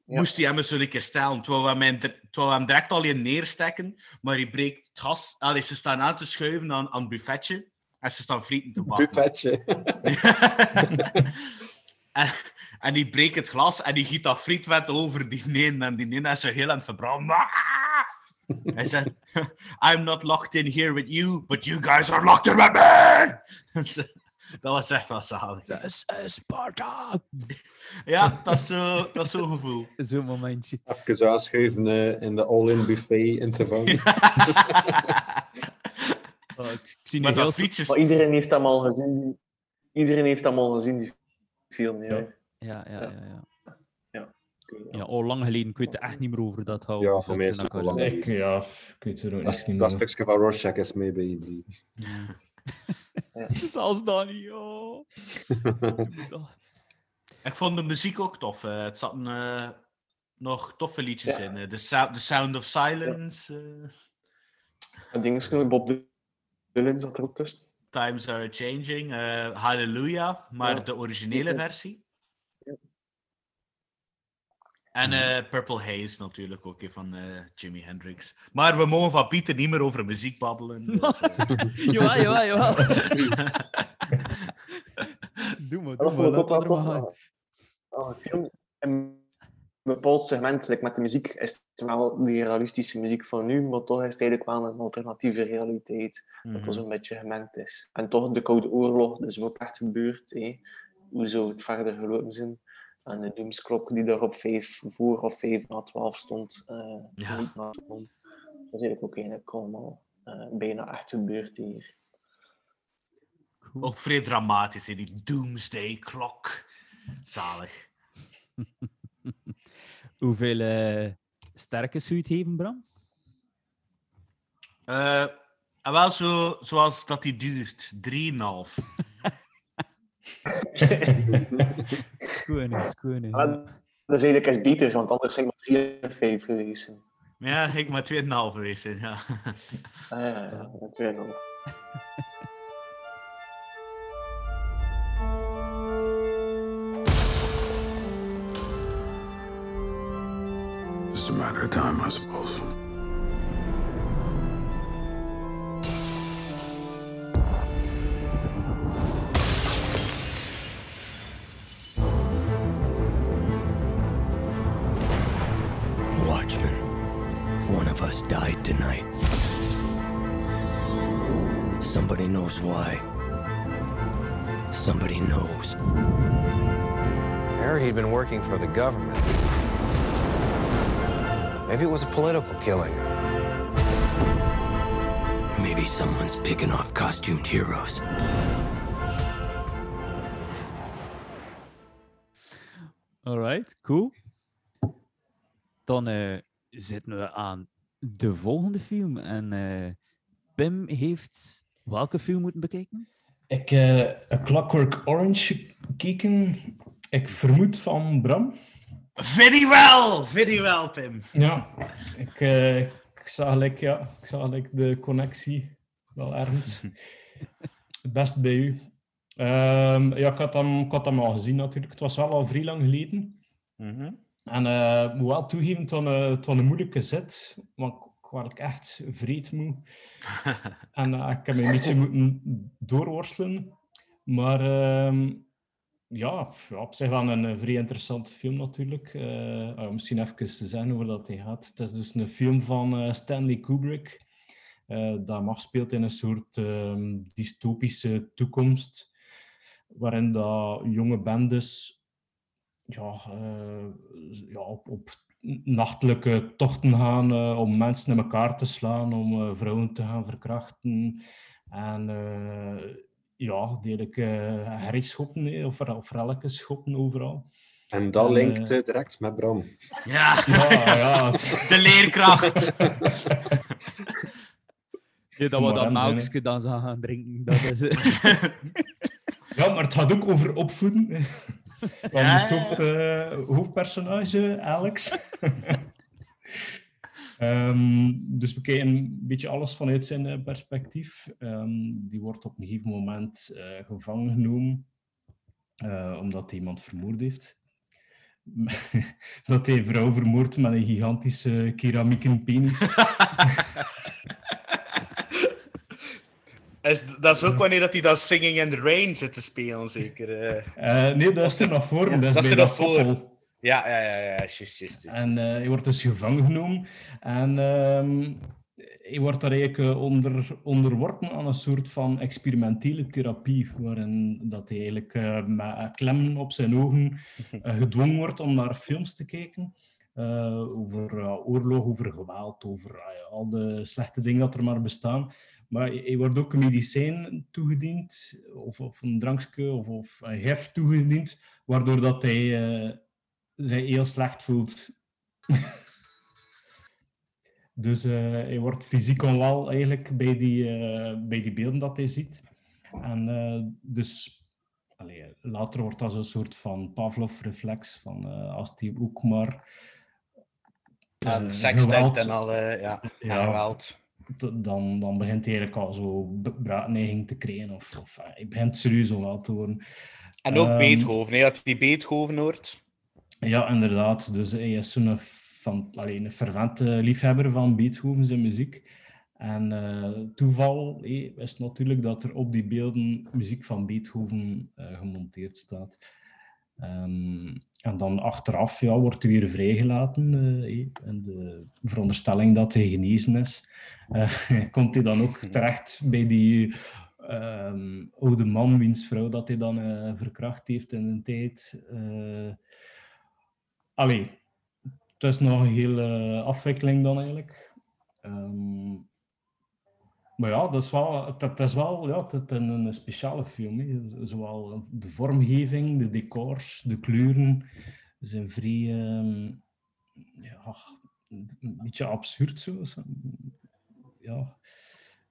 moest hij hem eens een keer stellen. Terwijl we hem, terwijl hem direct al in neersteken, maar hij breekt het gas. Allee, ze staan aan te schuiven aan, aan het buffetje. En ze staan frieten te bakken. Buffetje. en, en die breekt het glas en die giet dat frietvet over die neen. En die neen is zo heel aan het verbranden. Hij zegt, I'm not locked in here with you, but you guys are locked in with me! dat was echt wel zalig. Dat is eh, Sparta! Ja, dat is zo- dat is zo'n gevoel. Zo'n momentje. Even aanschuiven eh, in de all-in buffet in te vangen. Oh, ik, zie nu Maar heel dat. Maar iedereen heeft hem al gezien. die- Iedereen heeft hem al gezien, die film. Ja. Ja. Ja, ja, ja. ja. Ja. Ja, al lang geleden. Ik weet er echt niet meer over dat hou. Ja, voor mij is het ook al lang Ik, ja, ik weet er ook Dat, echt niet dat meer. stukje van Rorschach is mee bij gebleven. Zelfs dan niet, oh. Ik vond de muziek ook tof. eh. het zaten eh, nog toffe liedjes in. eh. The, Sou- The Sound of Silence. eh. En ding is, Bob Dylan zat er ook tussen. Times Are Changing, eh, Hallelujah, maar Ja. de originele Ja. versie. En eh, Purple Haze natuurlijk ook, van eh, Jimi Hendrix. Maar we mogen van Pieter niet meer over muziek babbelen. Dus, eh. jawel, jawel, jawel. Doe maar, Dat doe maar. Laat gaan. Ah, een in een bepaald segment, like met de muziek, is het wel die realistische muziek van nu, maar toch is het eigenlijk wel een alternatieve realiteit, dat Mhm. er zo'n beetje gemengd is. En toch de Koude Oorlog, dat is ook echt gebeurd. hè. Hoe zou het verder gelopen zijn? En de doomsklok die daar op 5 voor of 5 na 12 stond, eh Ja. niet na te komen. Dat is eigenlijk ook eigenlijk allemaal eh, bijna echt gebeurd hier. Ook vrij dramatisch, hè, die Doomsday Clock. Zalig. Hoeveel eh sterke zou je het geven, Bram? Eh, en wel zo, zoals dat die duurt, 3,5. Schoon, hè, schoon. hè. Maar dat is eigenlijk eens beter, want anders zijn we 3 en 5 geweest. Ja, ik maar 2,5 geweest ja. Ah, ja, ja, ja, 2,5. Just a matter of time, I suppose. For the government. Maybe it was a political killing. Maybe someone's picking off costumed heroes. Alright, cool. Dan eh, zitten we aan de volgende film. En eh, Pim heeft welke film moeten bekijken? Ik heb A Clockwork Orange gekeken. Ik vermoed van Bram. Very well, very well, Pim. Ja, ik, eh, ik zag ja, ik zag gelijk de connectie wel ergens. Best bij u. Ehm, ja, ik had, hem, ik had hem al gezien natuurlijk. Het was wel al vrij lang geleden. Mhm. En ik moet wel toegeven, het was een, het was een moeilijke zit. Want ik was echt vreedmoe. en eh, ik heb me een beetje moeten doorworstelen. Maar ehm, ja, ja, op zich wel een, vrij interessante film natuurlijk. Eh, ah, misschien even te zeggen over dat hij gaat. Het is dus een film van eh, Stanley Kubrick. eh, dat afspeelt in een soort ehm, dystopische toekomst. Waarin dat jonge bendes ja, eh, ja, op, op nachtelijke tochten gaan om mensen in elkaar te slaan, om vrouwen te gaan verkrachten. En ja, degelijk uh, herrieschoppen hè, of, of relken schoppen overal. En dat En, linkt eh, eh, direct met Bram. Ja, Ja, ja. de leerkracht. Ja, dat we dat melkje dan gaan drinken. Dat is, eh, Ja, maar het gaat ook over opvoeden. Want Ja, hoofd, eh, hoofdpersonage, Alex. Ehm, dus we kijken een beetje alles vanuit zijn eh, perspectief. Ehm, die wordt op een gegeven moment eh, gevangen genomen, eh, omdat hij iemand vermoord heeft. dat hij een vrouw vermoordt met een gigantische keramieken penis. Is, dat is ook wanneer dat hij dat Singing in the Rain zit te spelen, zeker. nee, dat is er nog voor. Ja, dat is dat is er nog voor. Ja, ja, ja, ja. En eh, hij wordt dus gevangen genomen. En ehm, hij wordt daar eigenlijk eh, onder, onderworpen aan een soort van experimentele therapie, waarin dat hij eigenlijk eh, met klemmen op zijn ogen gedwongen wordt om naar films te kijken. over oorlog, over geweld, over al de slechte dingen dat er maar bestaan. Maar hij hij wordt ook een medicijn toegediend, of, of een drankje, of, of een hef toegediend, waardoor dat hij zich heel slecht voelt. dus eh, hij wordt fysiek onwel eigenlijk bij die, eh, bij die beelden dat hij ziet. En eh, dus allee, later wordt dat zo'n soort van Pavlov-reflex, van als die ook maar... Ja, seks denkt en al, ja, Ja. geweld. dan, dan begint hij eigenlijk al zo braadneiging te krijgen. Of, of hij begint serieus al wel te worden. En ook Ehm, Beethoven, hè, je die Beethoven hoort. Ja, inderdaad. Dus hij is zo'n van, allee, een fervente liefhebber van Beethoven zijn muziek. En eh, toeval hé, is natuurlijk dat er op die beelden muziek van Beethoven eh, gemonteerd staat. Ehm, en dan achteraf ja, wordt hij weer vrijgelaten. eh, hé, in de veronderstelling dat hij genezen is. Eh, komt hij dan ook terecht bij die ehm, oude man, wiens vrouw dat hij dan eh, verkracht heeft in een tijd. Allee, het is nog een hele afwikkeling dan eigenlijk. Ehm, maar ja, dat is wel, het is wel ja, een, speciale film. Zowel de vormgeving, de decors, de kleuren zijn vrij ehm, ja, een beetje absurd zo. Ja.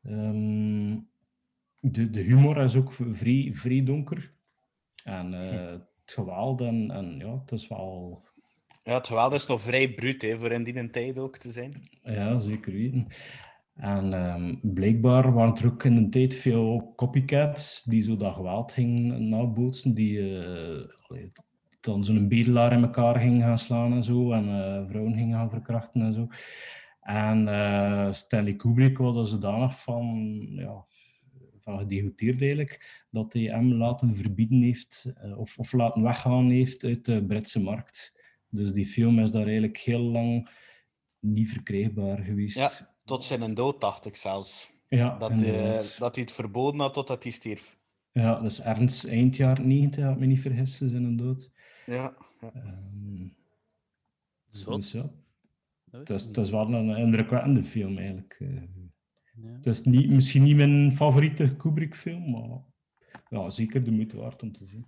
Ehm, de, de humor is ook vrij, vrij donker. En eh, het geweld en, en ja, het is wel Ja, het geweld is nog vrij bruut hè, voor in die tijd ook te zijn. Ja, zeker weten. En ehm, blijkbaar waren er ook in een tijd veel copycats die zo dat geweld gingen nabootsen, die eh, dan zo'n bedelaar in elkaar gingen gaan slaan en zo, en eh, vrouwen gingen gaan verkrachten en zo. En eh, Stanley Kubrick was er zodanig van, ja, van gedegoteerd eigenlijk, dat hij hem laten verbieden heeft, of, of laten weggaan heeft uit de Britse markt. Dus die film is daar eigenlijk heel lang niet verkrijgbaar geweest. Ja, tot zijn dood dacht ik zelfs. Ja, dat, inderdaad. eh, dat hij het verboden had totdat hij stierf. Ja, dus ergens eind jaar 90, had ik me niet vergist, is in een dood. Ja, ja. Ehm, Zot. dus ja, Dat is, het is wel een indrukwekkende film eigenlijk. eh. Ja. Het is niet, misschien niet mijn favoriete Kubrick-film, maar ja, zeker de moeite waard om te zien.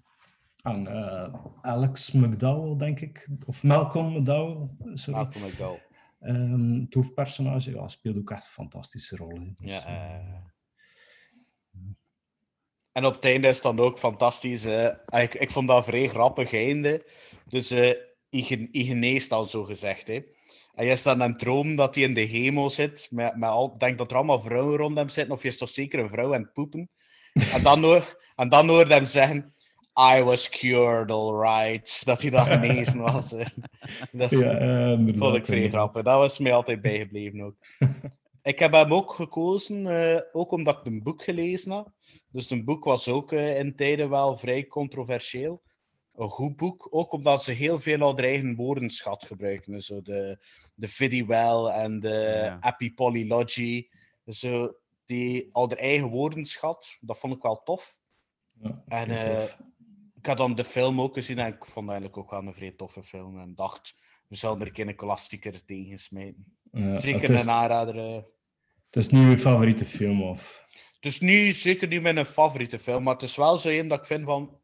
En eh, Alex McDowell, denk ik, of Malcolm McDowell, sorry. Malcolm McDowell. Ehm, het hoofdpersonage ja, speelt ook echt een fantastische rol. hè. Dus, Ja, eh, eh. En op het einde is het dan ook fantastisch. ik, ik vond dat een vrij grappig einde. Dus gen- hij geneest al zo gezegd. Hè. En je is dan een droom dat hij in de hemel zit. Met, met al, denk dat er allemaal vrouwen rond hem zitten. Of je is toch zeker een vrouw aan het poepen. En dan, hoor, en dan hem zeggen... I was cured, all right. Dat hij dan genezen was. Dat Ja, vond ik vrij grappig. Dat was mij altijd bijgebleven ook. Ik heb hem ook gekozen, eh, ook omdat ik een boek gelezen had. Dus een boek was ook eh, in tijden wel vrij controversieel. Een goed boek, ook omdat ze heel veel al hun eigen woordenschat gebruiken. Zo de, de Fiddy-well en de Ja. Epipolylogy. Zo die al hun eigen woordenschat, dat vond ik wel tof. Ja, En ik had dan de film ook gezien en ik vond eigenlijk ook wel een vrij toffe film. En dacht, we zullen er een keer een klassieker tegen smijten. Ja, Zeker is- een aanrader. eh. Het is niet uw favoriete film, of? Het is niet, zeker niet mijn favoriete film, maar het is wel zo een dat ik vind van...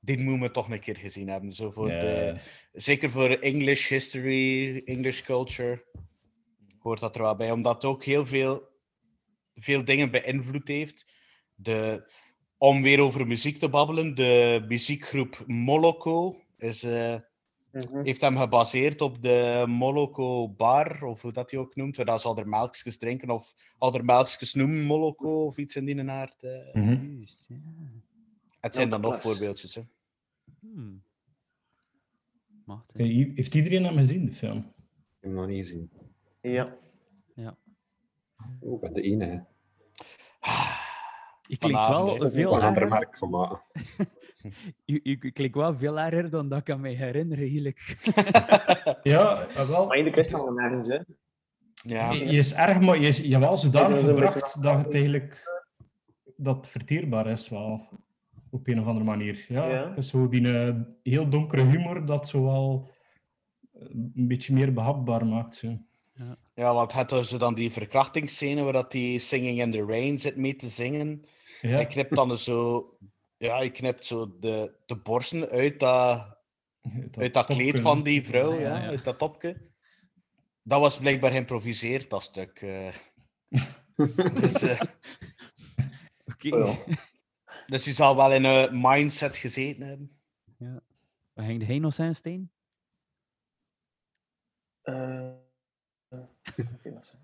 Die moeten we toch een keer gezien hebben. Zo voor Ja. de, zeker voor English history, English culture. Hoort dat er wel bij, omdat het ook heel veel, veel dingen beïnvloed heeft. De, om weer over muziek te babbelen, de muziekgroep Moloko is, eh, Mhm. heeft hem gebaseerd op de Moloko Bar, of hoe dat hij ook noemt, waar dat ze al er melkjes drinken, of al er melkjes noemen Moloko, of iets in die aard. eh. Mhm. Het zijn dan nog voorbeeldjes. Hè. Hmm. Heeft iedereen hem gezien, de film? Ik heb hem nog niet gezien. Ja. Ja. Oh, ik ben de enige. Je klinkt wel veel een erger. merk van maken. Je, je klinkt wel veel erger dan dat ik kan me herinneren, eigenlijk. Ja, eh, wel. Maar eigenlijk is het al nergens, hè. Ja. Je, je is erg, maar je is, je hebt wel zodanig Ja, gebracht beetje- dat het eigenlijk dat het verteerbaar is, wel. Op een of andere manier. Ja, Ja. Het is zo die eh, heel donkere humor dat zo wel eh, een beetje meer behapbaar maakt. Zo. Ja, want het dus dan die verkrachtingsscène waar dat die Singing in the Rain zit mee te zingen. Ja. Hij knipt dan zo, ja, hij knipt zo de, de borsten uit dat, uit dat kleed van die vrouw, ja, ja, ja. uit dat topje. Dat was blijkbaar geïmproviseerd, dat stuk. eh. dus, eh. Oh, ja. dus hij zal wel in een mindset gezeten hebben. Waar ging hij nog zijn steen? Eh, dat is-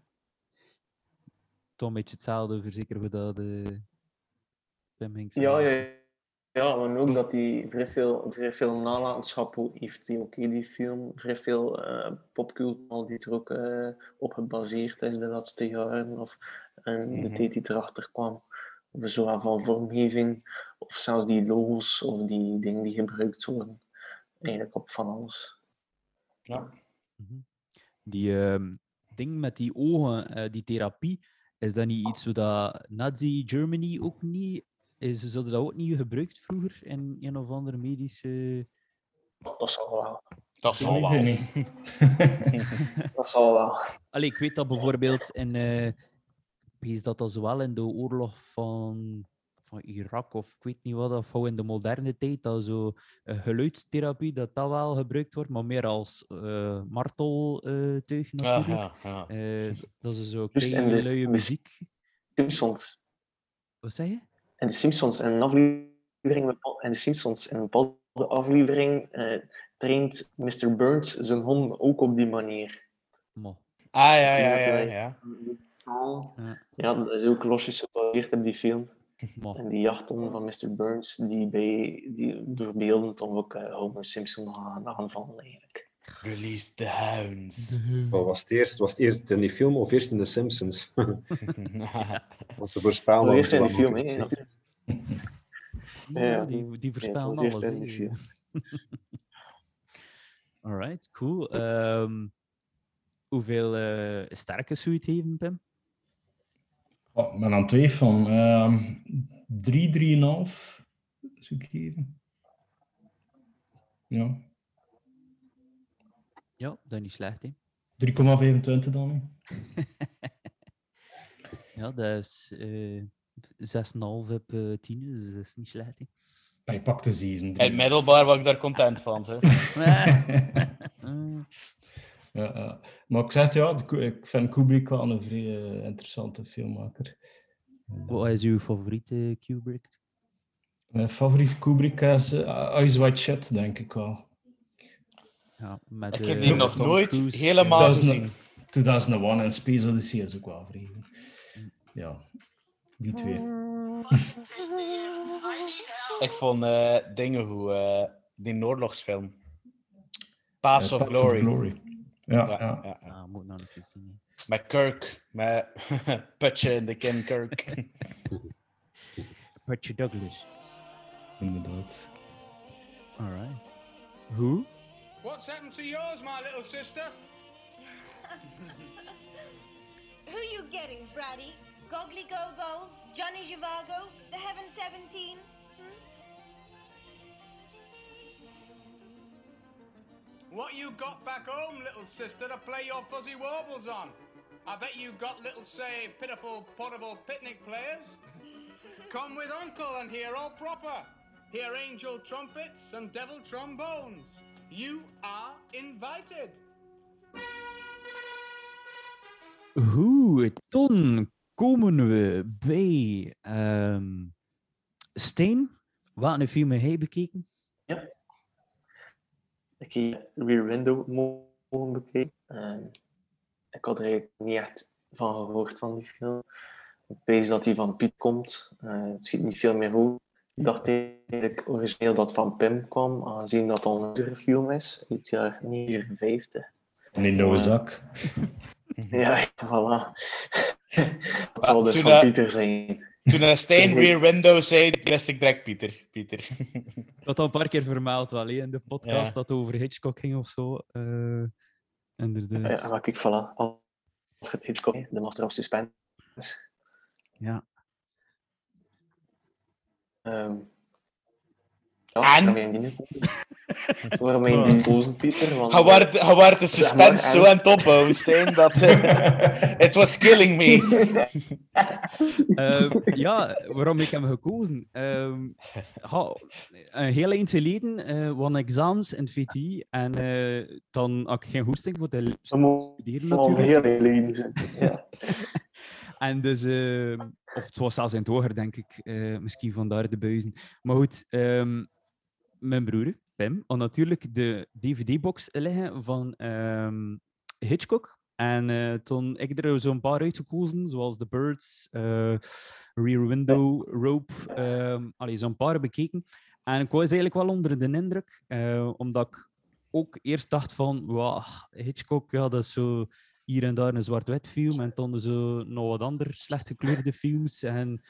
toch een beetje hetzelfde, verzekeren we dat eh Ja, ja, ja, maar ook dat hij vrij veel, vrij veel nalatenschap ook heeft. hij Oké, die film, vrij veel eh popcultuur die er ook eh, op gebaseerd is de laatste jaren. Of en de Mhm. tijd die erachter kwam. Of zowel van vormgeving, of zelfs die logos, of die dingen die gebruikt worden. Eigenlijk op van alles. Ja. Die ehm, ding met die ogen, eh, die therapie, is dat niet iets wat Nazi Germany ook niet is? Ze dat ook niet gebruikt vroeger in een of andere medische. Dat zal wel. Dat zal wel. niet. dat zal wel. Allee, ik weet dat bijvoorbeeld in. eh ik weet dat dat zowel in de oorlog van, van Irak of ik weet niet wat, of in de moderne tijd, dat zo eh, geluidstherapie, dat dat wel gebruikt wordt, maar meer als eh marteltuig natuurlijk. ja, ja. Eh, dat is zo kleine de, luie muziek. Simpsons. Wat zei je? En de Simpsons in een aflevering, in de Simpsons in een bepaalde aflevering eh, traint Mr. Burns zijn hond ook op die manier. Mo. Ah, ja, ja, ja, ja. Ja. Ja, dat is ook losjes gebaseerd op die film. Mo. En die jachthond van Mr. Burns, die, bij, die doorbeeldend om ook eh, Homer Simpson gaan aanvallen eigenlijk. Release the hounds. Wat was het eerst? Was het eerst in die film of eerst in The Simpsons? Want de was eerst in die wat film, hè. Ja, die, die eerst alles. film. Alright, cool. Ehm, hoeveel eh sterke zou je het geven, Pim? Oh, ik ben aan twee van. ehm 3, 3,5 zou ik geven. Ja. Ja, dat is niet slecht, hè? 3,25 dan. hè. Ja, dat is eh 6,5 op eh 10, dus dat is niet slecht, hè? Hij pakte 7. In het middelbaar was ik daar content van. Hè. Ja, ja. Maar ik zeg het, ja, ik vind Kubrick wel een vrij eh, interessante filmmaker. Wat is uw favoriete Kubrick? Mijn favoriete Kubrick is eh, Eyes Wide Shut, denk ik wel. Ja, met, Ik heb eh, die nog Tom nooit Cruise. helemaal 2000 gezien. 2001 en Space Odyssey is ook wel vrij. Ja, die twee. Ik vond eh, dingen hoe eh, die oorlogsfilm. Pass of Paths of Glory. Glory. Ja, ja, ja. ja, ja. Ah, moet nog een keer zien. Met Kirk, met Putje in de kin Kirk. Putje Douglas. Inderdaad. Alright. Hoe? What's happened to yours, my little sister? Who you getting, Brady? Goggly Go Go? Johnny Zhivago? The Heaven 17? Hmm? What you got back home, little sister, to play your fuzzy warbles on? I bet you got little, say, pitiful, portable picnic players. Come with Uncle and hear all proper. Hear angel trumpets and devil trombones. You are invited. Goed, dan komen we bij ehm Steen. Wat een film heb bekeken? Ik heb Rear Window mogen bekijken. En ik had er eigenlijk niet echt van gehoord van die film. Ik weet dat die van Piet komt. Eh, het ziet niet veel meer hoe. Ik dacht eigenlijk origineel dat van Pim kwam, aangezien dat al een oudere film is, uit het jaar 59. En in de zak. Ja, voilà. Dat zal dus toen van Pieter zijn. Toen hij Stijn Rear Window zei, wist ik direct Pieter. Pieter. Dat al een paar keer vermeld wel, in de podcast Ja. dat over Hitchcock ging of zo. eh inderdaad. Ja, maar kijk, voilà. Alfred Hitchcock, de Master of Suspense. Ja. Ehm ja, waarom heb je die gekozen? Je die gekozen, Pieter? Hij eh, waard de suspense en- zo aan het opbouwen, Stijn, dat... eh, it was killing me. Ehm, ja, waarom heb ik hem gekozen? Ehm, ha, een heel eind geleden eh won examens in het VTI en eh, dan had ik geen hoesting voor te studeren al natuurlijk. heel geleden. Ja. En dus, eh, of het was zelfs in het hoger, denk ik. eh, misschien vandaar de buizen. Maar goed, ehm, mijn broer, Pim, had natuurlijk de DVD-box liggen van ehm, Hitchcock. En eh, toen ik er zo'n paar uitgekozen, zoals The Birds, eh, Rear Window, Rope, ehm allee, zo'n paar bekeken. En ik was eigenlijk wel onder de indruk, eh, omdat ik ook eerst dacht van, wow, Hitchcock, ja, dat is zo hier en daar een zwart-wit film, en dan zo nog wat andere slecht gekleurde films. En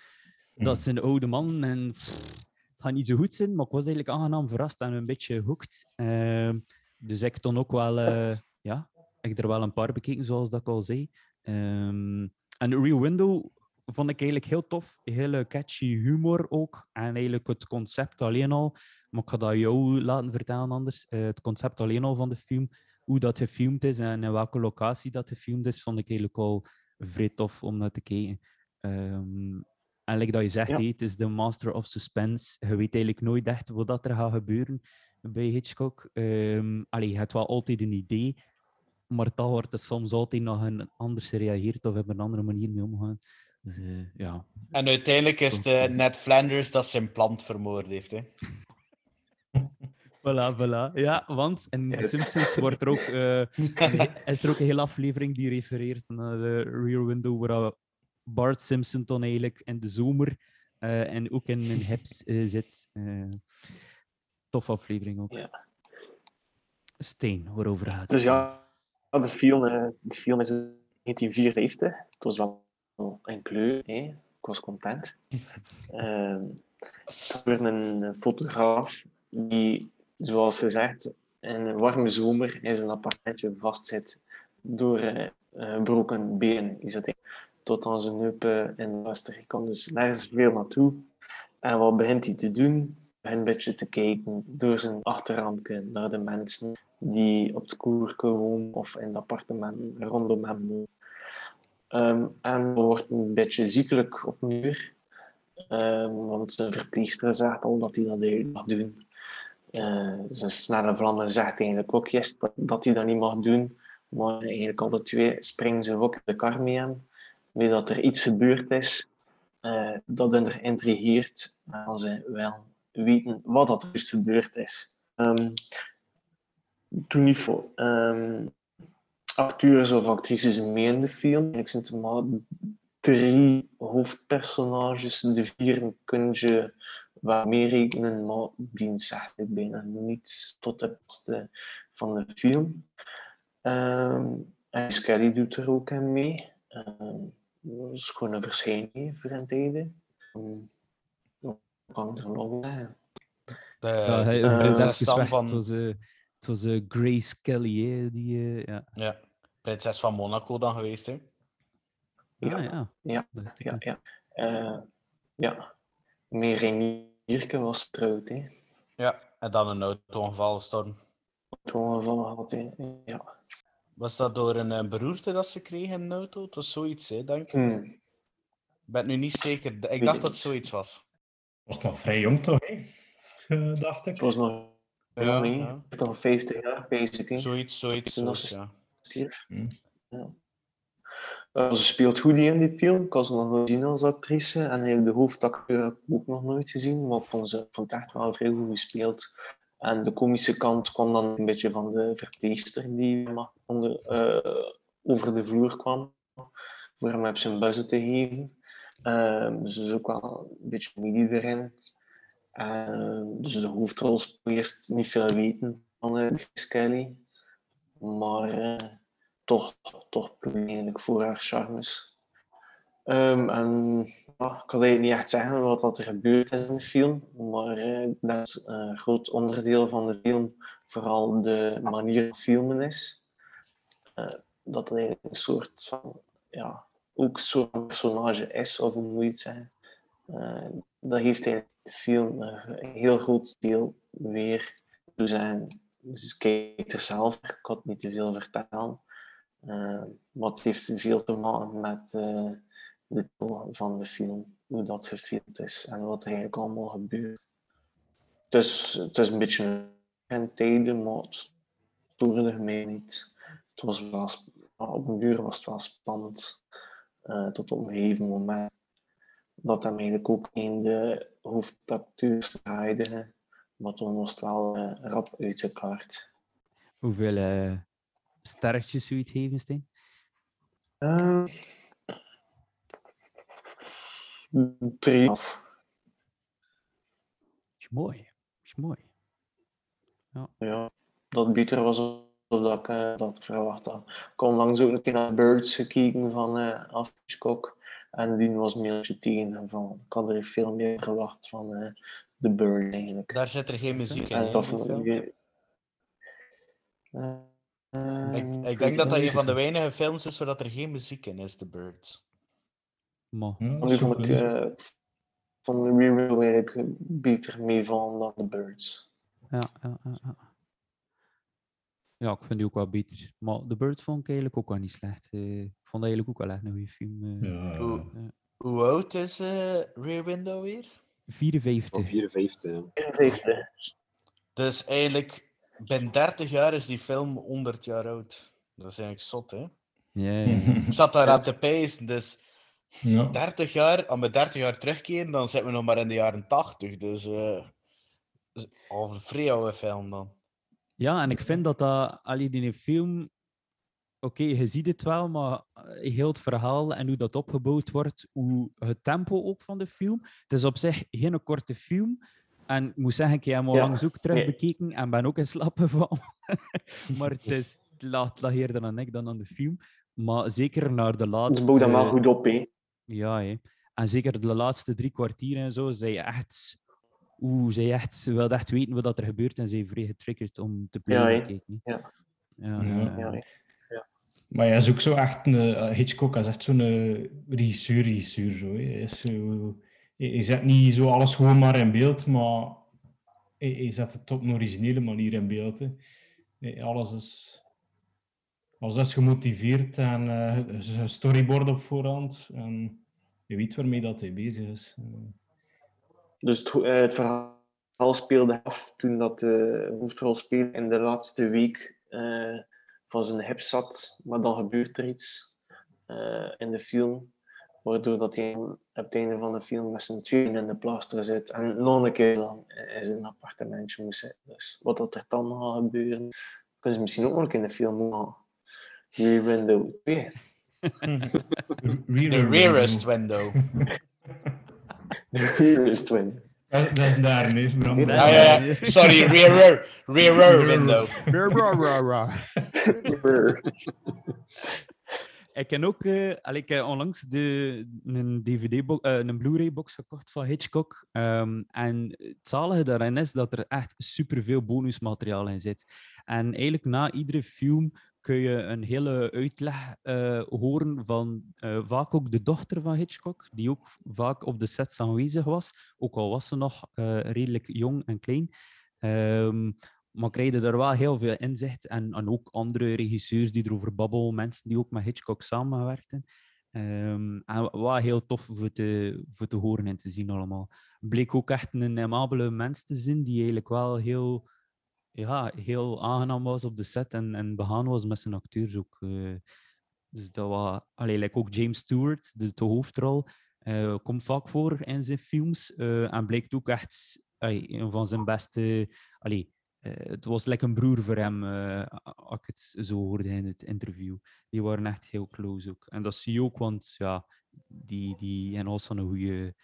dat is een oude man, en pff, gaat niet zo goed zijn, maar ik was eigenlijk aangenaam verrast en een beetje hooked. Ehm, dus ik toen ook wel, eh, ja, ik er wel een paar bekeken, zoals dat ik al zei. Ehm, en Real Window vond ik eigenlijk heel tof. Hele catchy humor ook. En eigenlijk het concept alleen al. Maar ik ga dat jou laten vertellen anders. Eh, het concept alleen al van de film. Hoe dat gefilmd is en in welke locatie dat gefilmd is, vond ik eigenlijk al vrij tof om naar te kijken. Ehm, en like dat je zegt, Ja. hé, het is de master of suspense. Je weet eigenlijk nooit echt wat dat er gaat gebeuren bij Hitchcock. Ehm allee, je hebt wel altijd een idee, maar toch wordt er soms altijd nog een anders gereageerd of op een andere manier mee omgaan. Dus eh, ja. En uiteindelijk is het eh, Ned Flanders dat zijn plant vermoord heeft. Hè. Voilà, voilà. Ja, want in The Simpsons wordt er ook, eh, een- is er ook een hele aflevering die refereert naar de Rear Window, waar Bart Simpson dan eigenlijk in de zomer eh, en ook in een hips eh, zit. Eh tof aflevering ook. Steen, waarover gaat het? Dus ja, de film, eh, de film is in 1954. Het was wel een kleur, hè. ik was content. Ehm het was een fotograaf die, zoals gezegd, in een warme zomer in zijn appartementje vastzit door eh, gebroken been. Is het, hè. Tot aan zijn heupen in Wester. Hij kan dus nergens veel naartoe. En wat begint hij te doen? Begint een beetje te kijken door zijn achterrandje naar de mensen die op de koerke wonen of in de appartementen rondom hem wonen. Ehm, en wordt een beetje ziekelijk opnieuw, Ehm, want zijn verpleegster zegt al dat hij dat de hele doen. Eh, zijn snelle vlammen zegt eigenlijk ook dat, hij dat niet mag doen. Maar eigenlijk alle twee springen ze ook de kar mee hem. Dat er iets gebeurd is eh, dat hen er intrigeert. En ze wel weten wat dat dus gebeurd is. Ehm, toen niet ehm, acteurs of actrices mee in de film. Ik zit maar drie hoofdpersonages. De vier kun je wat meer rekenen, maar die zegt bijna niet tot de beste van de film. Ehm en Skelly doet er ook aan mee. Is gewoon een verschijning voor een tijden. Wat kan ik er nog zeggen? De, Ja, hij werd prinses weg. van... Het was, eh, het was eh, Grace Kelly, hè, die... eh, ja. Ja, prinses van Monaco dan geweest, hè? Ah, ja. Ja, Dat ja, ja. Eh, ja. Met Renierke was getrouwd, hè. Ja, en dan een auto-ongeval storm. Auto-ongeval had, hè. Ja. Was dat door een eh, beroerte dat ze kregen in een auto? Het was zoiets, hè, denk ik. Hmm. Ik ben nu niet zeker. Ik Weet dacht dat het zoiets was. Was nog vrij jong toch, hè? Eh, dacht ik. Het was nog Ja, ja. Nog 50 jaar, bezig, hè. Zoiets, zoiets, zoiets, ja. Hm. Ja. Eh, ze speelt goed in die film. Ik had ze nog nooit gezien als actrice. En de hoofdacteur heb ik ook nog nooit gezien. Maar ik vond, ze, vond het echt wel vrij goed gespeeld. En de komische kant kwam dan een beetje van de verpleegster die onder, eh, over de vloer kwam. Voor hem op zijn buzzen te geven. Ehm, dus is ook wel een beetje comedie erin. Ehm, dus de hoofdrol eerst niet veel weten van eh, Grace Kelly. Maar eh, toch, toch eigenlijk voor haar charmes. Ehm, en ja, ik kan niet echt zeggen wat er gebeurt in de film, maar eh, dat een groot onderdeel van de film vooral de manier van filmen is. Eh, dat het een soort van, ja, ook van personage is, of hoe moet je het zeggen. Eh, dat heeft eigenlijk de film eh, een heel groot deel weer te zijn. Dus kijk er zelf, ik kan niet te veel vertellen. Het heeft veel te maken met de toon van de film, hoe dat gefilmd is en wat er eigenlijk allemaal gebeurt. Het is, het is een beetje een tijden, maar het stoorde mij niet. Het was wel, op een duur was het wel spannend, eh, tot op een gegeven moment. Dat hem eigenlijk ook in de hoofdtactuur draaide, maar toen was het wel eh, rap uit. Hoeveel uh, sterretjes zoiets geven, Steen? 3,5. Is mooi. Is mooi. Ja. ja, dat bieter was dat ik eh, dat verwacht had. Ik kon langs ook een keer naar Birds gekeken van eh, En die was meer een. Van, ik had er veel meer verwacht van eh, de Birds eigenlijk. Daar zit er geen muziek in. Ik, ik eh, denk dat dat een van de weinige films is waar er geen muziek in is, The Birds. Maar, Want die vond ik eh, van de Real weer beter meevallen dan The Birds. Ja, ja, ja, ja. Ja, ik vind die ook wel beter. Maar The Bird vond ik eigenlijk ook wel niet slecht. Eh, ik vond dat eigenlijk ook wel echt een goede film. eh. Hoe, oud is eh, Rear Window weer? 54. 54, ja. 54. Dus eigenlijk, binnen 30 jaar is die film 100 jaar oud. Dat is eigenlijk zot, hè? Ja. Ik zat daar aan te pezen, dus Ja. 30 jaar, als we 30 jaar terugkeren, dan zitten we nog maar in de jaren 80. Dus, eh dus al een vrij oude film dan. Ja, en ik vind dat dat, allee, die film, oké, je ziet het wel, maar eh, heel het verhaal en hoe dat opgebouwd wordt, hoe het tempo ook van de film. Het is op zich geen korte film. En ik moet zeggen, ik heb hem al Ja, langs ook terug nee. bekeken en ben ook in slaap gevallen. maar het is het lag eerder aan ik dan aan de film. Maar zeker naar de laatste... Dus bouw dat maar goed op, hè. Ja, hè. en zeker de laatste drie kwartier en zo, zij echt... Oeh, zij echt, ze wilde echt weten wat er gebeurt en zij vrij getriggerd om te blijven Ja. Ja. Ja, Ja. Maar hij is ook zo echt een... eh, Hitchcock is echt zo'n eh, regisseur, regisseur. Zo, hè. Hij, is zo, hij, zet niet zo alles gewoon maar in beeld, maar hij, hij zet het op een originele manier in beeld. Hè. Alles is... Alles is gemotiveerd en eh, een storyboard op voorhand. En je weet waarmee dat hij bezig is. Eh, Dus het, eh, verhaal speelde af toen dat de hoofdrolspeler in de laatste week eh, van zijn hip zat. Maar dan gebeurt er iets eh, in de film, waardoor dat hij op het einde van de film met zijn tweeën in de plaster zit en nog een keer dan in zijn appartementje moet zitten. Dus wat dat er dan gaat gebeuren, kunnen ze misschien ook nog in de film gaan. Rear Window 2. The rearest window. Rearest window. Dat, is daar, nee, Bram. Ah, ja, ja. Sorry, rear, rear window. Ik heb ook allee, ik heb onlangs de, een, DVD -bo- eh, een Blu-ray-box gekocht van Hitchcock. Ehm, en het zalige daarin is dat er echt superveel bonusmateriaal in zit. En eigenlijk na iedere film kun je een hele uitleg eh, horen van eh, vaak ook de dochter van Hitchcock, die ook vaak op de sets aanwezig was, ook al was ze nog eh, redelijk jong en klein. Ehm, maar krijg je er wel heel veel inzicht. En, en ook andere regisseurs die erover babbelen, mensen die ook met Hitchcock samenwerkten. Ehm en wat heel tof voor te, voor te horen en te zien allemaal. Bleek ook echt een amabele mens te zijn, die eigenlijk wel heel, ja, heel aangenaam was op de set en, en begaan was met zijn acteurs ook. eh. dus dat was... Allee, like ook James Stewart, de, de hoofdrol, eh, komt vaak voor in zijn films. eh, en blijkt ook echt een van zijn beste... Allee, het was lekker een broer voor hem, als ik het zo hoorde in het interview. Die waren echt heel close ook. En dat zie je ook, want ja, die, die en als een goede,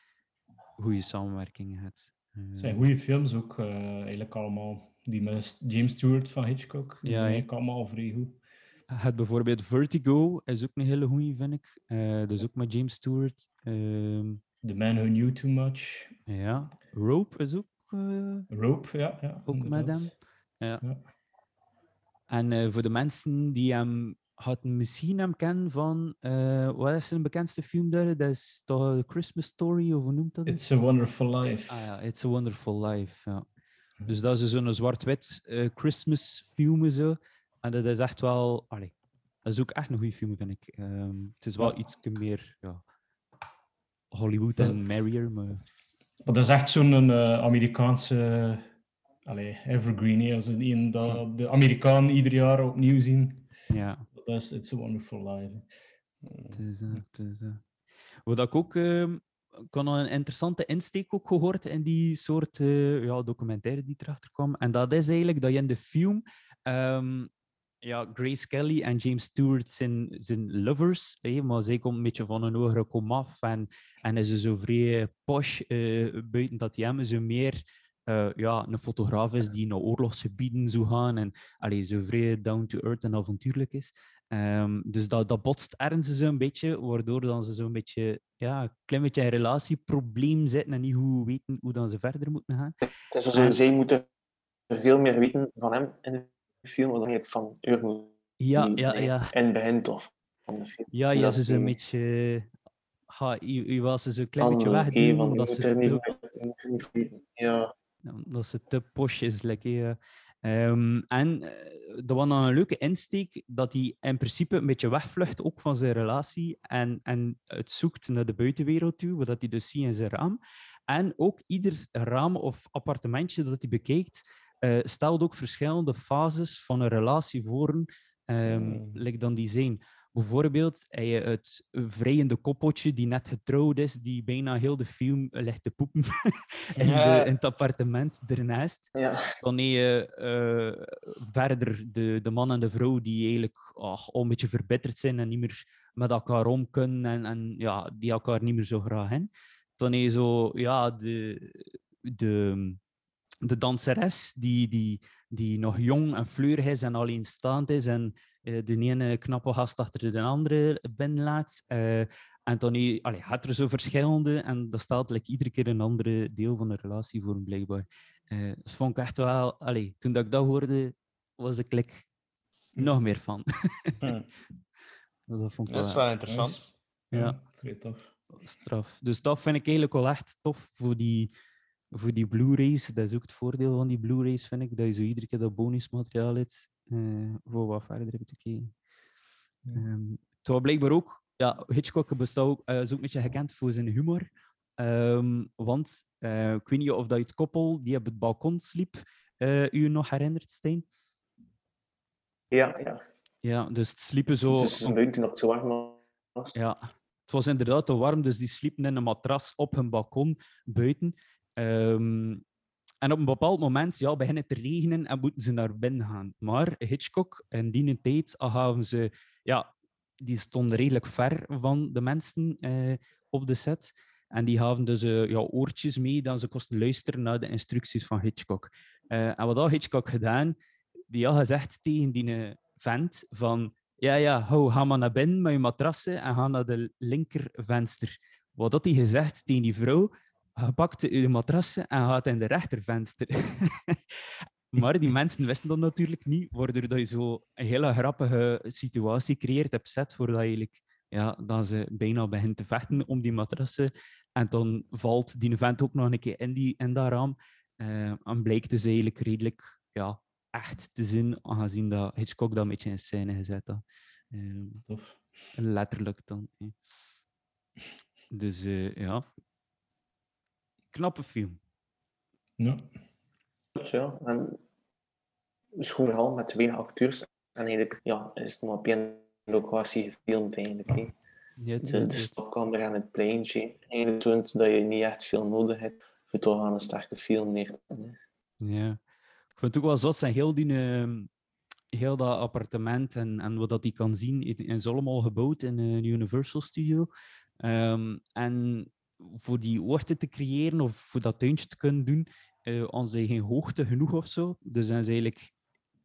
goede samenwerking had. Het zijn goede films ook, eigenlijk allemaal. Die met James Stewart van Hitchcock. Die Ja, zijn eigenlijk allemaal vrij goed. Het bijvoorbeeld Vertigo is ook een hele goede, vind ik. Eh dus ook met James Stewart. Ehm, The Man Who Knew Too Much. ja, Rope is ook, eh, Rope, ja. ja ook met hem. Ja. Ja. En eh, voor de mensen die hem hadden misschien hem kennen van, wat is zijn bekendste film daar? Dat is toch Christmas Story, of hoe noemt dat? It's a Wonderful Life. Ah ja, It's a Wonderful Life, ja. Dus dat is zo'n zwart-wit eh, Christmas film en zo. En dat is echt wel... Allee, dat is ook echt een goede film, vind ik. Ehm, het is wel Ja. iets meer ja, Hollywood Dat is- en merrier, maar... Maar dat is echt zo'n eh, Amerikaanse allee, evergreen. hè. Als een, een dat de Amerikanen ieder jaar opnieuw zien. Ja. Dat is It's a Wonderful Life. Het is, het is. Wat ik ook... ehm, ik had een interessante insteek ook gehoord in die soort eh, ja, documentaire die erachter kwam. En dat is eigenlijk dat je in de film... ehm, ja, Grace Kelly en James Stewart zijn, zijn lovers, maar zij komt een beetje van een hogere komaf en, en is ze zo vrij posh eh, buiten dat hij hem zo meer eh, ja, een fotograaf is die naar oorlogsgebieden zou gaan en allee, zo vrij down to earth en avontuurlijk is. Ehm, dus dat, dat botst ergens zo een beetje, waardoor dan ze zo'n beetje, ja, een klein beetje een relatieprobleem zitten en niet hoe weten hoe dan ze verder moeten gaan. Het is zo, En- zij moeten veel meer weten van hem in de film dan je van. Ja, ja, ja. In het begin toch van de film. Ja, ja, ze is een beetje... Ha, je, wil ze zo een klein beetje wegdoen, je omdat ze er er. Ja. Dat ze te posh is. Like, ja. Ehm, en eh, dat was dan een leuke insteek dat hij in principe een beetje wegvlucht ook van zijn relatie en, en het zoekt naar de buitenwereld toe, wat hij dus ziet in zijn raam. En ook ieder raam of appartementje dat hij bekijkt, eh, stelt ook verschillende fases van een relatie voor, ehm like dan die zijn. Bijvoorbeeld heb je het vrijende koppeltje die net getrouwd is, die bijna heel de film ligt te poepen in, de, in het appartement ernaast. Ja. Dan heb je eh, verder de, de man en de vrouw die eigenlijk ach, al een beetje verbitterd zijn en niet meer met elkaar om kunnen en, en ja, die elkaar niet meer zo graag hebben. Dan heb je zo ja, de, de, de danseres die, die, die nog jong en fleurig is en alleenstaand is en de ene knappe gast achter de andere binnenlaat. Eh, en dan je- allee, gaat er zo verschillende en dat stelt like, iedere keer een andere deel van de relatie voor, blijkbaar. Eh dus vond ik echt wel... Allee, toen dat ik dat hoorde, was ik like, nog meer van. Hm. Dus dat vond ik Dat is wel interessant. Ja, vrij tof. straf. Dus dat vind ik eigenlijk wel echt tof voor die, voor die Blu-rays. Dat is ook het voordeel van die Blu-rays, vind ik. Dat je zo iedere keer dat bonusmateriaal hebt eh, voor wat verder te kijken. Ehm, terwijl blijkbaar ook, ja, Hitchcock bestaat ook, eh, is ook een beetje gekend voor zijn humor. Ehm, want eh, ik weet niet of dat je het koppel die op het balkon sliep, eh, u nog herinnert, Stijn? Ja, ja. Ja, dus het sliepen zo... Het is een buiten dat het zo warm was. Ja, het was inderdaad te warm, dus die sliepen in een matras op hun balkon buiten. Ehm, en op een bepaald moment ja, begint het te regenen en moeten ze naar binnen gaan. Maar Hitchcock, in die tijd gaven ze... Ja, die stonden redelijk ver van de mensen eh, op de set. En die gaven dus eh, ja, oortjes mee dat ze kosten luisteren naar de instructies van Hitchcock. Eh, en wat had Hitchcock gedaan? Die had gezegd tegen die eh, vent van... Ja, ja, hou, ga maar naar binnen met je matrassen en ga naar de linkervenster. Wat had hij gezegd tegen die vrouw? Je pakt je matrassen en gaat in de rechtervenster. maar die mensen wisten dat natuurlijk niet, waardoor dat je zo een hele grappige situatie creëert op set, voordat je eigenlijk, ja, dan ze bijna begint te vechten om die matrassen. En dan valt die vent ook nog een keer in, die, in dat raam. Eh, en blijkt dus eigenlijk redelijk ja, echt te zien, aangezien dat Hitchcock dat een beetje in scène gezet had. Ehm, letterlijk dan. Dus eh, ja, knappe film. Ja. Ja, en schoon verhaal met weinig acteurs. En eigenlijk ja, is het maar op één locatie gefilmd eigenlijk. hè. Ja, de, de stopkamer en het pleintje. Eigenlijk toont dat je niet echt veel nodig hebt voor toch aan een sterke film neer te. Ja. Ik vind het ook wel zot, zijn heel, die, ehm, heel dat appartement en, en wat dat hij kan zien, in, in Zollemol gebouwd in een Universal Studio. Ehm, en voor die oorten te creëren of voor dat tuintje te kunnen doen, eh hadden geen hoogte genoeg of zo. Dus zijn ze eigenlijk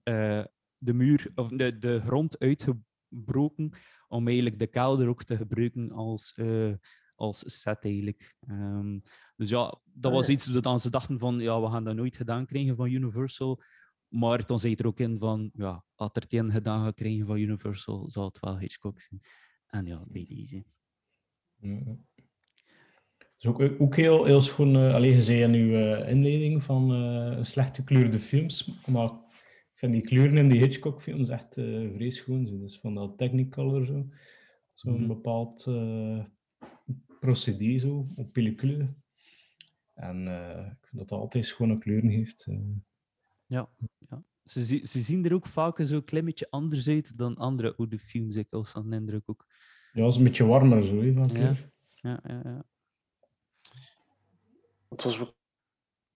eh, de muur of de, de grond uitgebroken om eigenlijk de kelder ook te gebruiken als, eh, als set eigenlijk. Ehm, dus ja, dat Ah, was ja. iets dat ze dachten van ja, we gaan dat nooit gedaan krijgen van Universal. Maar dan zei het er ook in van ja, als er het een gedaan gaat krijgen van Universal, zal het wel Hitchcock zijn. En ja, bij deze. Het is ook, ook heel, heel schoon. eh alleen je zei in uw eh, inleiding van eh, slecht gekleurde films, maar ik vind die kleuren in die Hitchcock-films echt vrees schoon. Dus van dat Technicolor zo. Zo'n Mhm. bepaald procedé zo, op pellicule. En ik vind dat dat altijd schone kleuren heeft. Ja, ja. Ze, ze zien er ook vaak zo een klein beetje anders uit dan andere oude films, ik als aan de indruk ook. Ja, het is een beetje warmer zo, hè, ja, ja. ja. Het was ook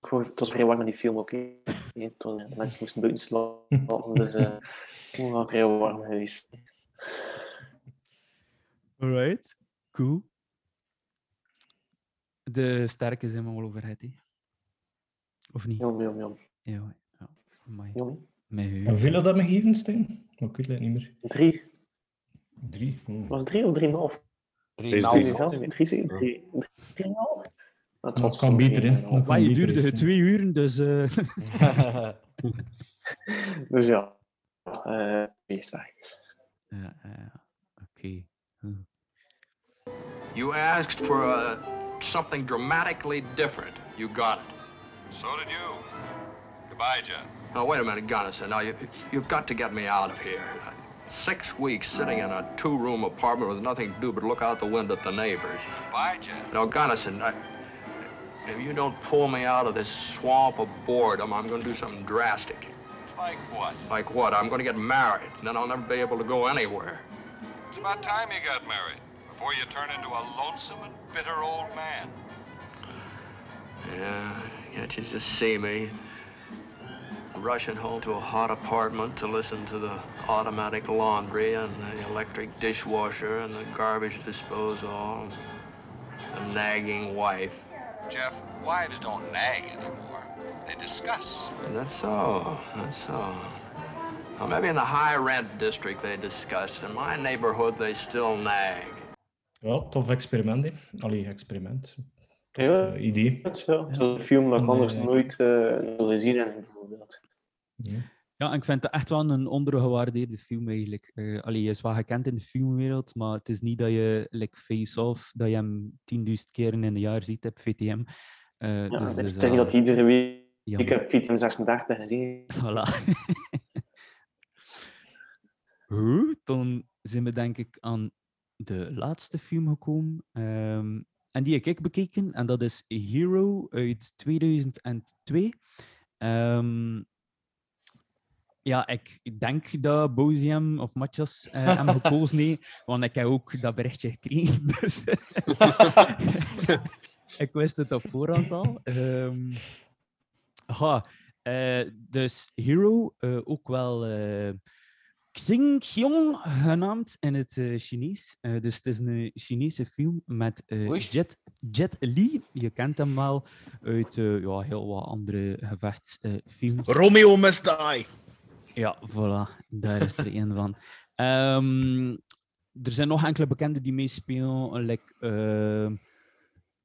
gewoon- het was vrij warm in die film ook. hè. Was- mensen moesten buiten slapen, dus eh, het was wel vrij warm geweest. Alright, cool. De sterke zijn we al over het, hè? Of niet? Jom, jom, jom. Ja, ja. Amai. Jom. Met u. Hoeveel had dat me gegeven, Stijn? Maar ik weet het niet meer. Drie. Drie. hm. Was het drie of drieënhalf? Drie Drie, drie. Drie, drie, drie, hè. Drieënhalf. Dat Maar kan je beter, duurde hè, het Stijn. twee uur, dus... eh, Dus ja, eh twee sterkjes. ja, ja, oké. Hm. You asked for uh, something dramatically different. You got it. So did you. Goodbye, Jeff. Now, wait a minute, Gunnison. Now, you, you've got to get me out of here. Six weeks sitting in a two-room apartment with nothing to do but look out the window at the neighbors. Goodbye, Jeff. Now, Gunnison, I, if you don't pull me out of this swamp of boredom, I'm going to do something drastic. Like what? Like what? I'm going to get married, and then I'll never be able to go anywhere. It's about time you got married before you turn into a lonesome and bitter old man. Yeah, can't you just see me rushing home to a hot apartment to listen to the automatic laundry and the electric dishwasher and the garbage disposal, and the nagging wife. Jeff, wives don't nag anymore. They discuss. That's so. That's so. Well, maybe in the high rent district they discuss. In my neighborhood, they still nag. Ja, tof experiment, hè. Allee, experiment. Tof Ja. eh, idee. Dat is zo. Zo'n film dat ik anders nooit eh zou gezien hebben, bijvoorbeeld. Ja, en ik vind het echt wel een ondergewaardeerde film eigenlijk. Eh allee, hij is wel gekend in de filmwereld, maar het is niet dat je, like Face Off, dat je hem 10.000 keren in een jaar ziet op VTM. Eh, Ja, dus het is niet wel- dat iedere week... Ja, Ik heb VTM 36 gezien. Voilà. Goed, dan zijn we denk ik aan de laatste film gekomen. ehm, en die heb ik bekeken, en dat is Hero uit 2002. Ehm, ja, ik denk dat Bozium of Matjas eh hem gekozen heeft, want ik heb ook dat berichtje gekregen. Dus ik wist het op voorhand al. Ehm, Aha, eh, dus Hero, eh, ook wel eh Xing Xiong genaamd in het eh, Chinees. Eh, dus het is een Chinese film met eh, Jet, Jet Li. Je kent hem wel uit eh, ja, heel wat andere gevechtsfilms. Romeo Must Die. Ja, voilà. Daar is er een van. Ehm, er zijn nog enkele bekenden die meespelen. Like, ehm,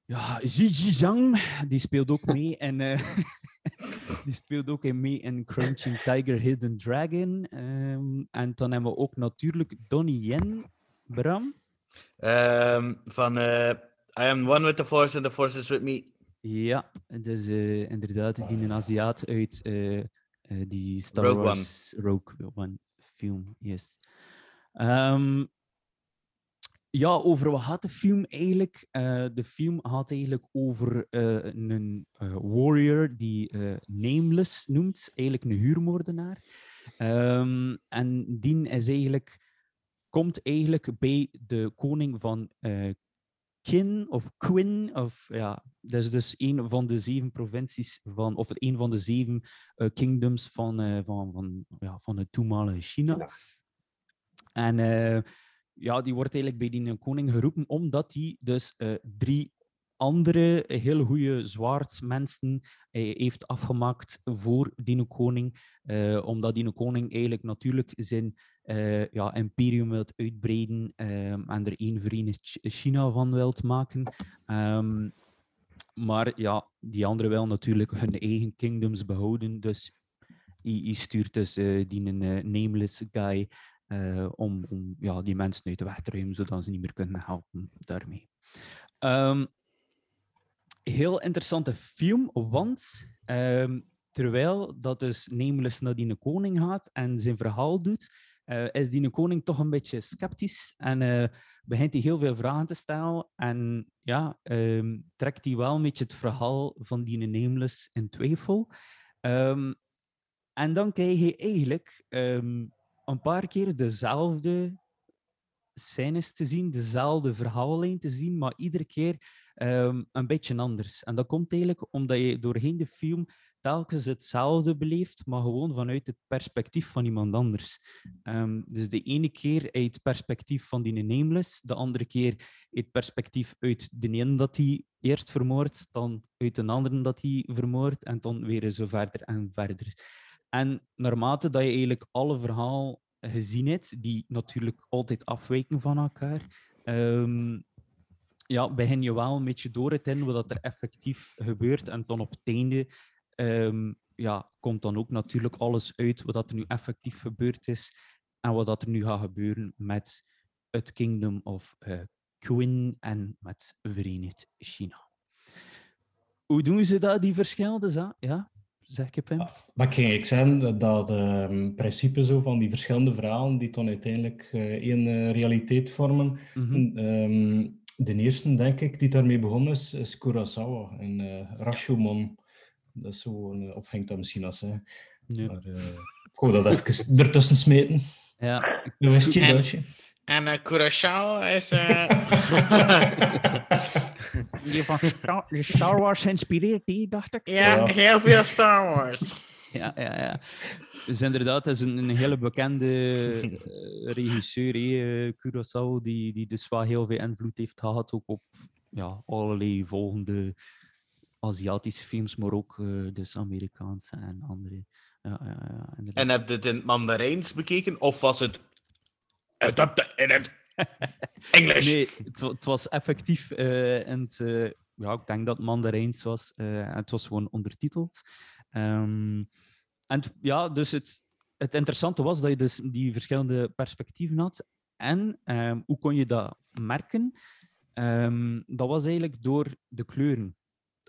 ja, Zizi Zhang, die speelt ook mee. En, eh, die speelt ook in mee in Crouching Tiger, Hidden Dragon. Ehm, en dan hebben we ook natuurlijk Donnie Yen, Bram. Ehm, van eh, I am one with the force and the force is with me. Ja, dus eh, inderdaad, die een Aziat uit eh, die Star Rogue One. Wars Rogue One film, yes. Ehm, ja, over wat gaat de film eigenlijk? Eh, de film gaat eigenlijk over eh, een warrior die Nameless noemt, eigenlijk een huurmoordenaar. Ehm, en die is eigenlijk, komt eigenlijk bij de koning van Kin of Quin, of ja, dat is dus een van de zeven provincies van, of een van de zeven eh, kingdoms van, eh, van, van, ja, van het toenmalige China. En eh, ja, die wordt eigenlijk bij die koning geroepen omdat hij dus drie andere heel goede zwaardmensen eh, heeft afgemaakt voor die koning. eh, omdat die koning eigenlijk natuurlijk zijn eh, ja, imperium wilt uitbreiden ehm, en er één verenigd Ch- China van wilt maken. Ehm, maar ja, die anderen wel natuurlijk hun eigen kingdoms behouden. Dus hij, stuurt dus eh, die een eh, nameless guy om, om ja, die mensen uit de weg te ruimen, zodat ze niet meer kunnen helpen daarmee. Ehm, heel interessante film, want ehm, terwijl dat dus Nameless naar die koning gaat en zijn verhaal doet, eh, is die koning toch een beetje sceptisch en eh, begint hij heel veel vragen te stellen en ja, ehm, trekt hij wel een beetje het verhaal van die Nameless in twijfel. Ehm, en dan krijg je eigenlijk een paar keer dezelfde scènes te zien, dezelfde verhaallijn te zien, maar iedere keer ehm, een beetje anders. En dat komt eigenlijk omdat je doorheen de film telkens hetzelfde beleeft, maar gewoon vanuit het perspectief van iemand anders. Ehm, dus de ene keer uit het perspectief van die Nameless, de andere keer uit het perspectief uit de ene dat hij eerst vermoordt, dan uit een andere dat hij vermoordt, en dan weer zo verder en verder. En naarmate dat je eigenlijk alle verhaal gezien hebt, die natuurlijk altijd afwijken van elkaar, ehm, ja, begin je wel een beetje door het in wat er effectief gebeurt. En dan op het einde ehm, ja, komt dan ook natuurlijk alles uit wat er nu effectief gebeurd is en wat dat er nu gaat gebeuren met het Kingdom of uh, Quinn en met Verenigd China. Hoe doen ze dat, die verschillen? Dus, hè? Ja, zeg ik, Pim? Maar ging ik zeggen dat het um, principe zo van die verschillende verhalen, die dan uiteindelijk uh, één uh, realiteit vormen, Mhm. um, de eerste, denk ik, die daarmee begonnen is, is Kurosawa en uh, Rashomon. Dat is zo, een, of hangt dat misschien als, hè? Nee. Maar uh, ik wou dat even ertussen smeten. Ja. Een wistje, En- duitje. En uh, Curaçao is... eh, Die van Star, Wars geïnspireerd, die, dacht ik. ja, heel veel Star Wars. Ja, ja, ja. Dus inderdaad, het is een, een hele bekende eh, regisseur, eh, Kurosawa, die, die dus wel heel veel invloed heeft gehad ook op ja, allerlei volgende Aziatische films, maar ook eh, dus Amerikaanse en andere. Ja, ja, ja. En heb je het in het Mandarijns bekeken? Of was het... In het Engels? Nee, het, wa- het was effectief eh, in het, ja, ik denk dat het Mandarijns was. eh, en het was gewoon ondertiteld. Ehm, en het- ja, dus het, het interessante was dat je dus die verschillende perspectieven had. En ehm, hoe kon je dat merken? Ehm, dat was eigenlijk door de kleuren.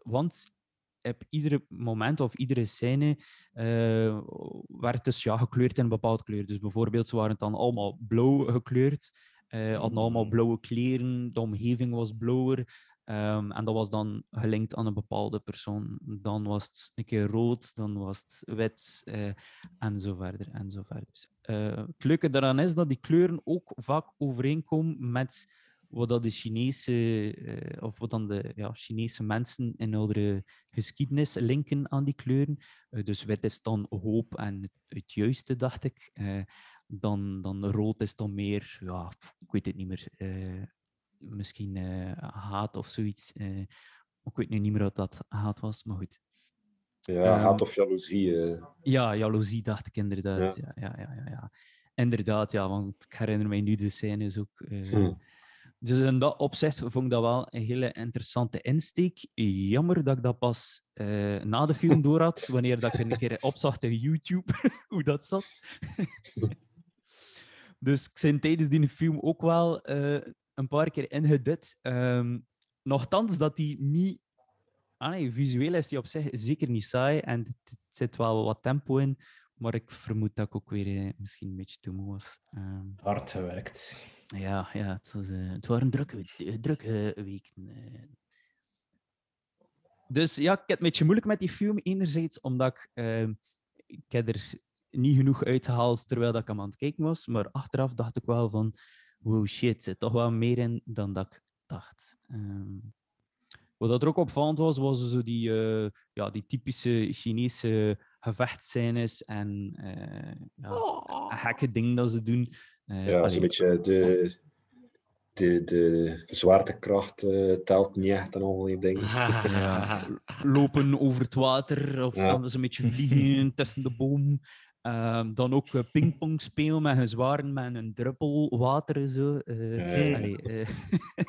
Want op iedere moment of iedere scène eh, werd dus ja, gekleurd in een bepaald kleur. Dus bijvoorbeeld, ze waren dan allemaal blauw gekleurd, eh hadden allemaal blauwe kleren, de omgeving was blauwer. Ehm, en dat was dan gelinkt aan een bepaalde persoon. Dan was het een keer rood, dan was het wit, eh, en zo verder en zo verder. Eh, het leuke daaraan is dat die kleuren ook vaak overeenkomen met wat dat de Chinese, eh, of wat dan de ja, Chinese mensen in oudere geschiedenis linken aan die kleuren. Dus wit is dan hoop en het, het juiste, dacht ik. Dan, dan rood is dan meer, ja, ik weet het niet meer, misschien eh, haat of zoiets. eh. ik weet nu niet meer wat dat haat was, maar goed. Ja, Ehm, haat of jaloezie. eh. Ja, jaloezie dacht ik inderdaad. Ja. Ja, ja, ja, ja, Inderdaad, ja, want ik herinner mij nu de scènes ook. Hm. Dus in dat opzicht vond ik dat wel een hele interessante insteek. Jammer dat ik dat pas na de film door had, wanneer dat ik een keer opzag op YouTube hoe dat zat. dus ik ben tijdens die film ook wel een paar keer ingedut. Ehm nochtans dat die niet Ah nee, visueel is die op zich zeker niet saai en het, zit wel wat tempo in, maar ik vermoed dat ik ook weer eh, misschien een beetje te moe was. Ehm, Hard gewerkt. ja, ja het, was, eh, het waren drukke, eh, drukke weken. Dus ja, ik heb het een beetje moeilijk met die film. Enerzijds omdat ik, ehm, ik heb er niet genoeg uitgehaald terwijl dat ik hem aan het kijken was, maar achteraf dacht ik wel van, wow shit, er zit toch wel meer in dan dat ik dacht. Ehm, wat dat er ook opvallend was, was zo die, eh, ja, die typische Chinese gevechtscènes en eh, ja, gekke dingen dat ze doen. Eh, ja, zo'n beetje de, de, de zwaartekracht eh, telt niet echt en al die dingen. ja, lopen over het water of Ja. dan eens een beetje vliegen tussen de boom. Ehm, dan ook eh, pingpong spelen met een zwaren met een druppel water. en Zo. Eh, allee, eh,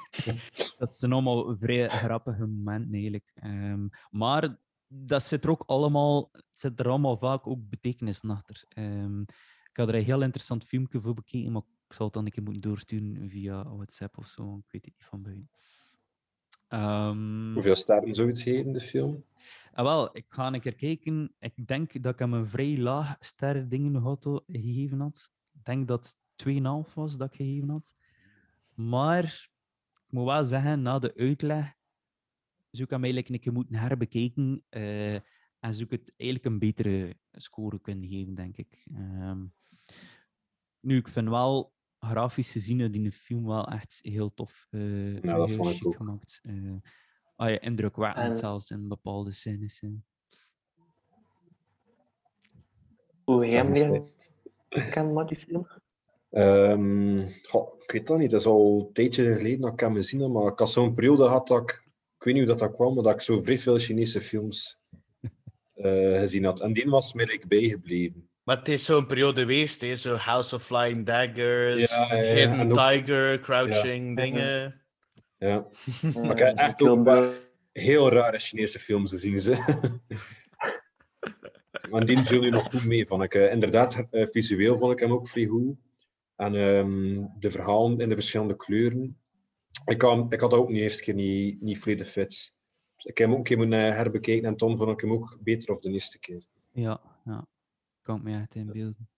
dat zijn allemaal vrij grappige momenten eigenlijk. Ehm, maar dat zit er ook allemaal, zit er allemaal vaak ook betekenis achter. Ehm, ik had er een heel interessant filmpje voor bekeken, maar ik zal het dan een keer moeten doorsturen via WhatsApp of zo. want Ik weet het niet van buiten. Ehm, Hoeveel sterren zou je het geven, de film? Ah, wel, ik ga een keer kijken. Ik denk dat ik hem een vrij laag sterren dingen gegeven had. Ik denk dat het 2,5 was dat ik gegeven had. Maar ik moet wel zeggen, na de uitleg zou ik hem eigenlijk een keer moeten herbekijken. eh, en zou ik het eigenlijk een betere score kunnen geven, denk ik. Ehm, nu, ik vind wel, grafisch gezien die film wel echt heel tof. eh Ja, dat heel vond ik chic ook. gemaakt. eh ah, ja, indrukwekkend En- zelfs in bepaalde scènes. Hoe heb jij hem kennen met die film? Ehm, goh, ik weet dat niet. Het is al een tijdje geleden dat ik hem gezien heb, maar ik had zo'n periode gehad dat ik, ik weet niet hoe dat, dat kwam, maar dat ik zo vrij veel Chinese films eh, gezien had. En die was me like, bijgebleven. Maar het is zo'n periode geweest, hè? zo House of Flying Daggers, Ja, ja, ja, Hidden ook- Tiger, Crouching Ja. dingen. Ja. Maar ik heb echt ook wel heel rare Chinese films gezien. Ze. maar die viel nu nog goed mee, vond ik. Eh, inderdaad, eh, visueel vond ik hem ook vrij goed. En ehm, de verhalen in de verschillende kleuren. Ik, kan, ik had dat ook de eerste keer niet, niet volledig fit. Ik heb hem ook een keer moeten eh, herbekijken en toen vond ik hem ook beter of de eerste keer. Ja, ja. Kan ik me echt inbeelden.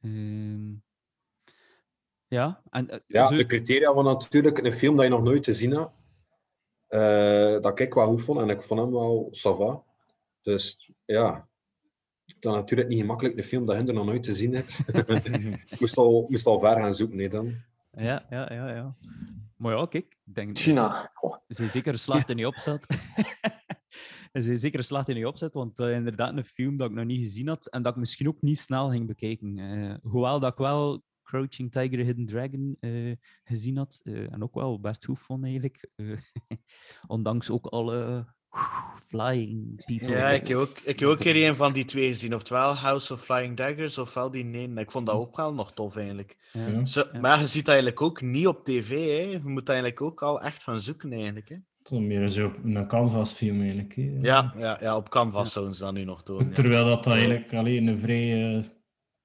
Ehm ja, en eh, Ja, zo- de criteria van natuurlijk een film dat je nog nooit te zien had. eh, dat ik wel goed vond en ik vond hem wel ça va. Dus ja, dan natuurlijk niet gemakkelijk de film dat je er nog nooit te zien hebt. moest, al, moest al ver gaan zoeken, nee, dan. Ja, ja, ja, ja. Maar ja, kijk, ik denk... China. Ze zeker geslaagd in je opzet. Ze zijn zeker geslaagd in je opzet, want eh, inderdaad een film dat ik nog niet gezien had en dat ik misschien ook niet snel ging bekijken. Eh, hoewel dat ik wel Crouching Tiger, Hidden Dragon eh, gezien had en ook wel best goed vond eigenlijk. Ondanks ook alle flying people. Ja, ik heb ook, ik heb ook een een van die twee gezien. Oftewel House of Flying Daggers, ofwel die nee. Ik vond dat ook wel nog tof eigenlijk. Ja. Zo, Maar je ziet dat eigenlijk ook niet op tv. Hè. Je moet eigenlijk ook al echt gaan zoeken eigenlijk. Hè. Het is meer zo op een canvasfilm eigenlijk. hè. Ja, ja, ja, op Canvas zouden ze dat nu nog doen. ja. Terwijl dat eigenlijk alleen een vrij eh,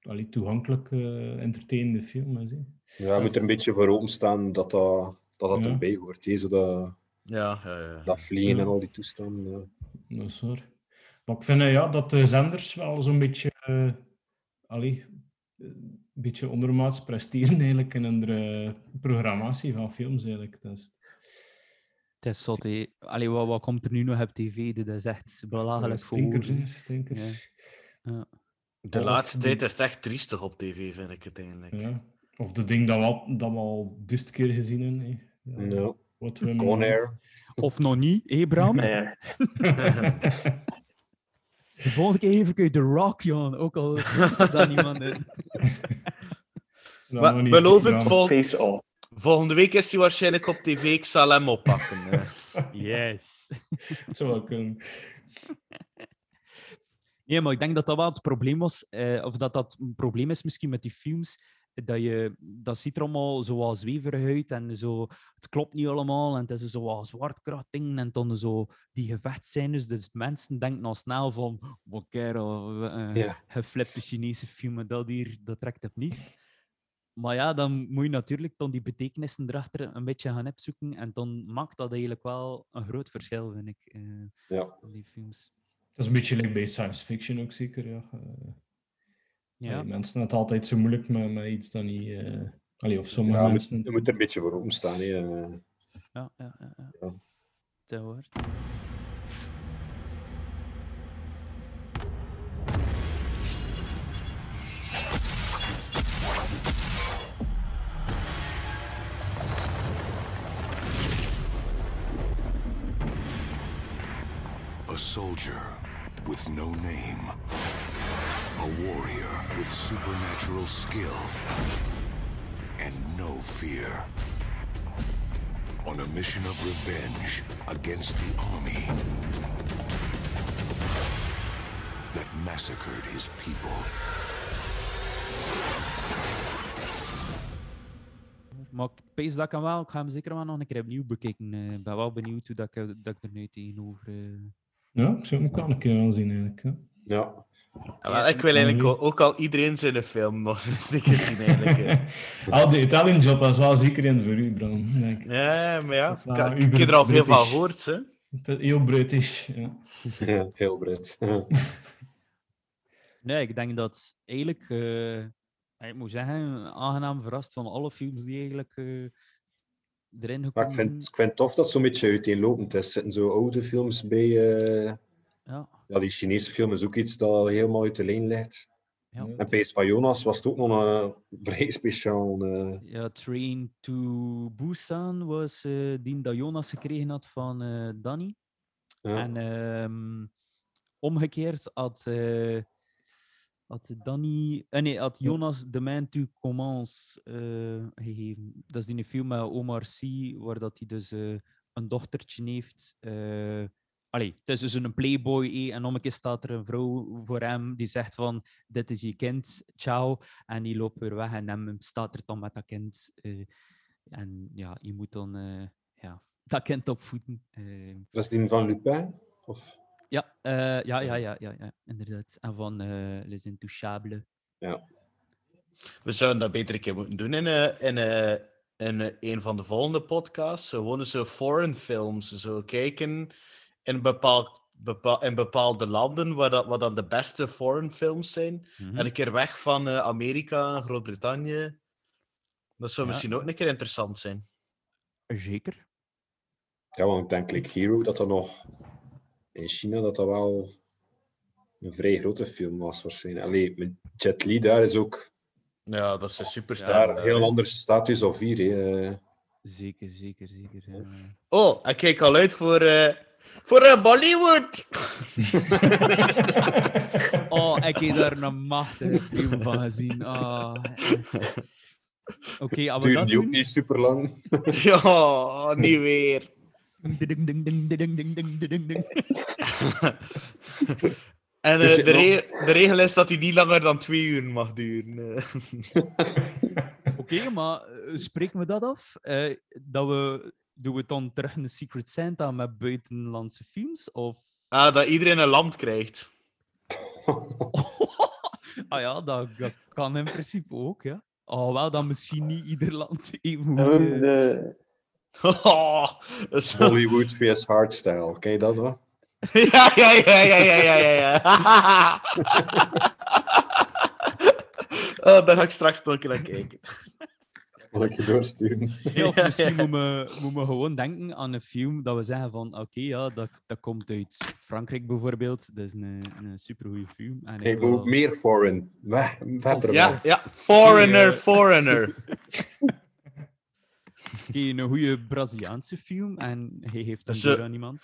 allee, toegankelijk eh entertainende film is. Hè. Ja, je moet er een beetje voor openstaan dat dat, dat, dat Ja. erbij hoort. Hè, zodat, Ja, ja, ja. dat vliegen Ja. en al die toestanden. ja. Dat is waar. Maar ik vind eh, ja, dat de zenders wel zo'n beetje, allee, eh, een beetje ondermaats presteren eigenlijk in hun eh, programmatie van films. Eigenlijk. Dat is, Het is zot. Allee, wat, wat komt er nu nog op tv? Dit is echt belachelijk voor stinkers, woorden. hè, stinkers. Ja. Ja. De Of laatste de- tijd is het echt triestig op tv, vind ik het eigenlijk. Ja. Of de ding dat we, al, dat we al keer gezien hebben. Ja. Wat we Con Air. Of nog niet, hé Bram? Nee. De volgende keer geef ik u The Rock, jongen. Ook al is dat niemand in. Vol- Face off. Volgende week is hij waarschijnlijk op tv. Ik zal hem oppakken. hè. Yes. Dat zou wel kunnen. Nee, maar ik denk dat dat wel het probleem was. eh, of dat dat een probleem is misschien met die films. Dat, je, dat ziet er allemaal zo wat zweverig uit en zo, het klopt niet allemaal. En het is zo wat zwaartekrachtdingen en dan zo die gevechtscènes. Dus mensen denken al snel van, wat kerel, uh, Ja. geflipte Chinese film, dat hier, dat trekt op niets. Maar ja, dan moet je natuurlijk dan die betekenissen erachter een beetje gaan opzoeken. En dan maakt dat eigenlijk wel een groot verschil, vind ik, eh, Ja. in die films. Dat is een beetje like bij science fiction ook zeker. Ja. Eh, Ja. mensen het altijd zo moeilijk met, met iets dat niet. eh allee, of sommige Ja, je moet, mensen. je moet er een beetje voor openstaan. Hè. Ja, ja, ja. ja. Ja. Dat hoort. Soldier with no name. A warrior with supernatural skill. And no fear. On a mission of revenge against the army that massacred his people. Maar pees dat wel. Ik ga hem zeker wel nog een keer opnieuw bekijken. Ik ben wel benieuwd hoe dat ik, dat ik er nu tegenover... Ja, ik zou hem ook wel een keer wel zien eigenlijk. Ja. Ja. Ja, wel, ik wil eigenlijk ook, al iedereen zijn film nog een keer zien. Eigenlijk. Al de Italian job was wel zeker in voor u, Bram. denk ik. Ja, maar ja, ik, wel ik, ik heb er al veel van gehoord. Hè. Heel British. Ja. Ja, heel breed. Nee, ik denk dat eigenlijk... eh, ik moet zeggen, aangenaam verrast van alle films die eigenlijk eh, erin gekomen Maar ik vind, ik vind het tof dat het zo'n beetje uiteenlopend is. Er zitten zo oude films bij. eh, Ja. ja, die Chinese film is ook iets dat helemaal uit de lijn ligt. Ja. En Pees van Jonas was het ook nog een vrij speciaal. eh, Ja, Train to Busan was eh die dat Jonas gekregen had van eh Danny. Ja. En ehm, omgekeerd had, eh, had Danny, eh, nee, had Jonas The Man to Commence eh, gegeven. Dat is die film met Omar Sy, waar dat hij dus eh, een dochtertje heeft. eh Allee, het is dus een playboy eh, en om een keer staat er een vrouw voor hem die zegt van dit is je kind, ciao. En die loopt weer weg en hem staat er dan met dat kind. eh, en ja, je moet dan eh, ja, dat kind opvoeden. eh. Dat is die van Lupin? Of... ja, eh, ja, ja, ja, ja, ja, inderdaad. En van eh Les Intouchables. Ja. We zouden dat beter een keer moeten doen in, eh, in, in een van de volgende podcasts. Gewoon zo foreign films. Zo kijken in, bepaald, bepaal, in bepaalde landen waar, dat, wat dan de beste foreign films zijn. Mhm. En een keer weg van eh, Amerika Groot-Brittannië. Dat zou Ja. misschien ook een keer interessant zijn. Zeker. Ja, want ik denk like Hero dat dat nog in China dat dat wel een vrij grote film was waarschijnlijk. Allee, met Jet Li daar is ook Ja, dat is een superster. een heel ander status of hier. hè. eh. Zeker, zeker, zeker. ja. Oh, ik kijk al uit voor, eh voor eh, Bollywood. Oh, ik heb daar een machtige film van gezien. Oh. Oké, we Duurde dat die ook niet super lang. ja, niet weer. Ding, ding, ding, ding, ding, ding, ding, ding. En Dus eh, je- de, re- de regel is dat hij niet langer dan twee uur mag duren. eh. Oké, maar eh, spreken we dat af? Eh, dat we, doen we dan terug een Secret Santa met buitenlandse films? Of... ah, dat iedereen een land krijgt. Ah ja, dat, dat kan in principe ook, ja. Oh, wel, dan misschien niet ieder land even goed. Hollywood vs Hardstyle. Ken je dat nog? ja, ja, ja, ja, ja, ja, ja. ja. oh, daar ga ik straks nog een keer naar kijken. Zal ik je doorsturen? Of misschien moeten we, moeten we gewoon denken aan een film dat we zeggen van oké, ja, dat, dat komt uit Frankrijk bijvoorbeeld. Dat is een, een supergoeie film. En Nee, ik maar wil- ook meer foreign. Verder Ja, ja, foreigner, foreigner. Oké, een goede Braziliaanse film en hij heeft dan Zo- door aan iemand.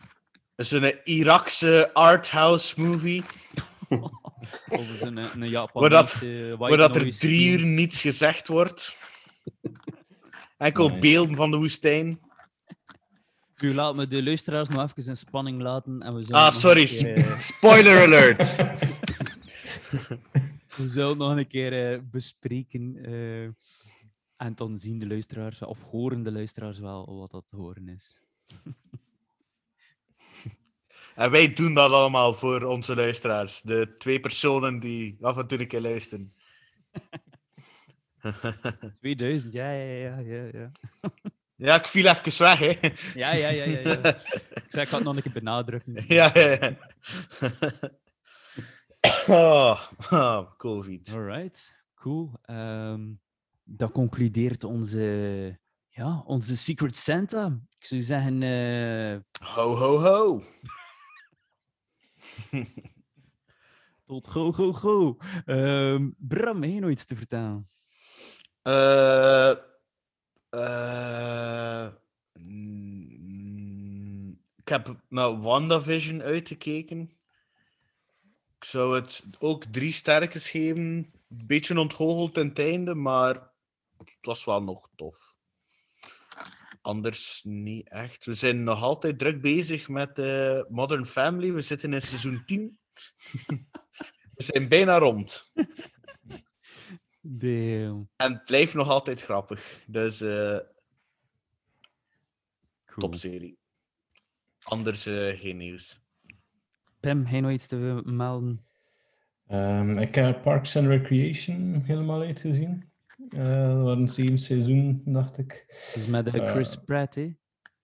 Dat is een Irakse arthouse movie. Of is een, een Waar, dat, waar dat er noise drie uur film. niets gezegd wordt. Enkel Nice. beelden van de woestijn. Nu laat me de luisteraars nog even in spanning laten. En we zullen Ah, nog sorry. een keer, eh, Spoiler alert. we zullen nog een keer eh, bespreken. eh, en dan zien de luisteraars, of horen de luisteraars wel wat dat te horen is. En wij doen dat allemaal voor onze luisteraars. De twee personen die af en toe een keer luisteren. 2000, ja, ja, ja, ja. ja. ja, ik viel even weg, hè. Ja, ja, ja, ja, ja. Ik zei, ik ga het nog een keer benadrukken. Ja, ja, ja. oh, oh, COVID. Alright, cool. Ehm, dat concludeert onze, ja, onze Secret Santa. Ik zou zeggen, eh, Ho, ho, ho. tot go, go, go. Ehm, Bram, heb je nog iets te vertellen? Eh, eh, mm, ik heb naar WandaVision uitgekeken. Ik zou het ook drie sterkens geven. Een beetje ontgoocheld het einde, maar het was wel nog tof. Anders niet echt. We zijn nog altijd druk bezig met eh, Modern Family. We zitten in seizoen 10. We zijn bijna rond. Damn. En het blijft nog altijd grappig. Dus eh Cool. topserie. Anders eh, geen nieuws. Pim, heb je nog iets te melden? Ehm, ik heb Parks and Recreation helemaal uitgezien. Eh dat waren zeven seizoen, dacht ik. Het is met eh, Chris Eh, Pratt, hè?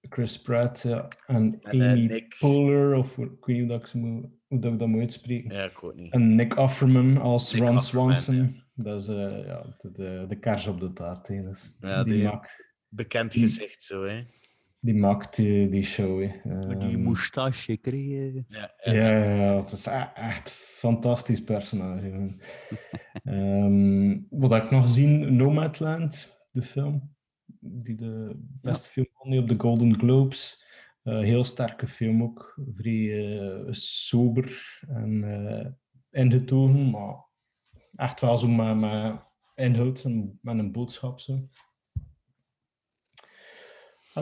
Chris Pratt ja, en En, eh, Amy Nick. Poehler, of ik weet niet hoe, dat ik, ze moet, hoe dat ik dat moet uitspreken. Ja, ik weet niet. En Nick Offerman als Nick Ron Offerman, Swanson. Dat is eh, ja, de, de, de kaars op de taart. hè. Dat Ja, die. Bekend gezicht zo, hè. Die maakt die, die show. Met die Ehm, moustache, hè. Ja, Ja, het is e- echt een fantastisch personage. Ehm, wat heb ik nog gezien? Nomadland, de film. Die de beste film won op de Golden Globes. Eh, heel sterke film ook. Vrij eh, sober en eh ingetogen, maar echt wel zo met, met inhoud en met een boodschap. Zo.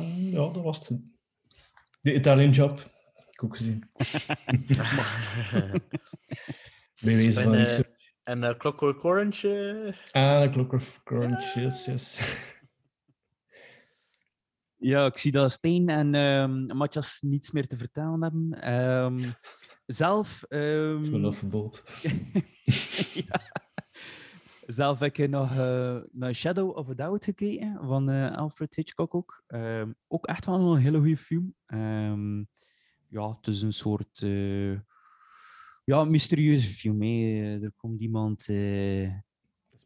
En ja, dat was het. De Italian Job. heb ik ook gezien. Bij wijze En, van eh, research. en eh, Clockwork Orange. eh, Ah, de Clockwork Orange, yes, yes. Ja, ik zie dat Steen en ehm Matthias niets meer te vertellen hebben. Ehm, zelf... ehm, Het verbod. ja. Zelf heb ik nog eh, naar Shadow of a Doubt gekeken van eh, Alfred Hitchcock ook. Ehm, ook echt wel een hele goede film. Ehm, ja, het is een soort eh, ja, mysterieuze film. hè. Er komt iemand.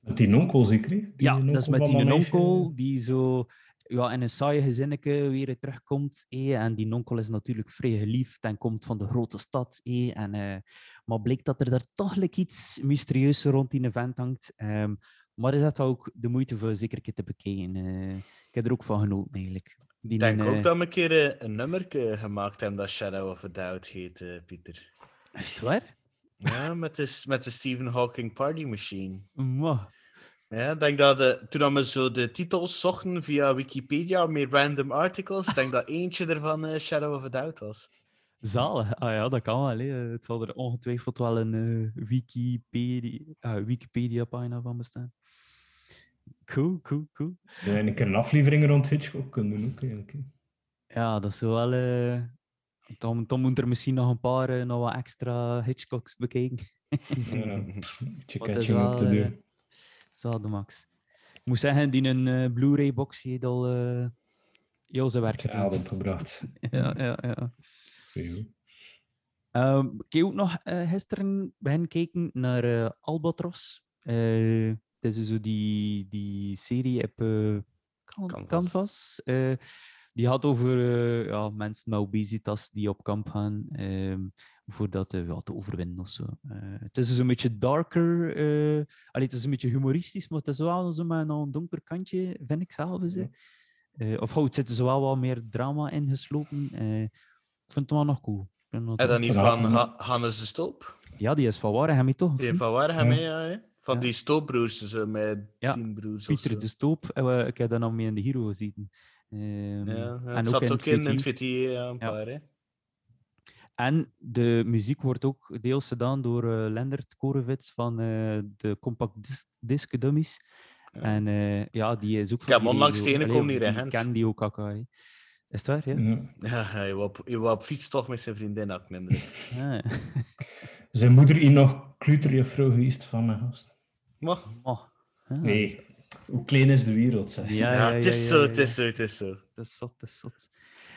Met die nonkel zeker? Die ja, dat is met die onkel die zo ja, in een saaie gezinnetje weer terugkomt. eh, En die onkel is natuurlijk vrij geliefd en komt van de grote stad. eh, En, eh, maar blijkt dat er daar toch iets mysterieus rond die event hangt. Ehm, maar is dat ook de moeite voor zeker een keer te bekijken. eh. ik heb er ook van genoten eigenlijk. Die Ik denk een, ook eh, dat we een keer eh, een nummer gemaakt hebben dat Shadow of a Doubt heet, eh, Pieter. Is het waar? Ja, met de, met de Stephen Hawking Party Machine. Mwah. Ja, ik denk dat de, toen we zo de titels zochten via Wikipedia met random articles, ik denk dat eentje ervan eh, Shadow of a Doubt was. Zalig. Ah ja, dat kan wel. Hè. Het zal er ongetwijfeld wel een eh, Wikipedia, ah, Wikipedia-pagina van bestaan. Cool, cool, cool. Ja, en een keer een aflevering rond Hitchcock kunnen doen ook eigenlijk. Ja, dat is wel. eh dan, dan moet er misschien nog een paar eh, nog wat extra Hitchcocks bekijken. Ja, catching up dat de max. Ik moet zeggen, die een eh, Blu-ray-box heeft al eh heel zijn werk Ja, dat gebracht. ja, ja, ja. Ehm, ik heb ook nog eh, gisteren beginnen kijken naar Albatros. Het is zo die, die serie op Can- Canvas. Canvas. Die gaat over eh, ja, mensen met obesitas die op kamp gaan ehm, voor dat eh, ja, te overwinnen of zo. Eh, het is dus een beetje darker. eh allee, het is een beetje humoristisch, maar het is wel zo met een donker kantje, vind ik zelf. Eh, of oh, het zit er zo wel wat meer drama in geslopen. Eh, ik vind het wel nog cool. En dan niet van Ha- Hannes de Stoop? ja, die is van Waregem, toch? Die van Waregem, Ja. hè, ja? Van die stoopbroers, zo met Ja, tien broers of Pieter zo. de Stoop. En we- ik heb dat nog mee in de Hero gezien. Ja, ja, en het zat ook in, in het VT. VT, ja, een Ja. paar, hè. En de muziek wordt ook deels gedaan door eh Lendert Korevits van eh, de Compact Dis- Disc Dummies. En eh, ja, die is ook Ik heb onlangs Allee, hier in die Gent. kennen die ook hè. Is het waar? Ja. Ja, hij wou op, hij wou op fiets toch met zijn vriendin, had ik minder. Ah. Zijn moeder is nog kluterjuffrouw geweest van mijn gast. Mag. Oh. Ah. Nee, hoe klein is de wereld, zeg. Ja, Ja, ja, het is ja, zo, ja, het is zo, het is zo. Het is zot, het is zot.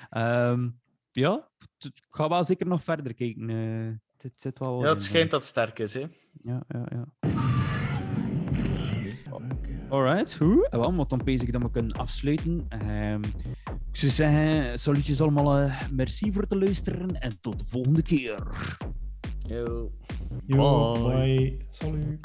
Ehm, ja, ik ga wel zeker nog verder kijken. eh het zit wel Ja, het in, schijnt eh. dat het sterk is, hè. Ja, ja, ja. Alright, goed. En wel, maar dan pees ik dat we kunnen afsluiten. Ehm, ik zou zeggen, salutjes allemaal. eh, merci voor het luisteren en tot de volgende keer. Yo. Yo, Bye. bye. Salut.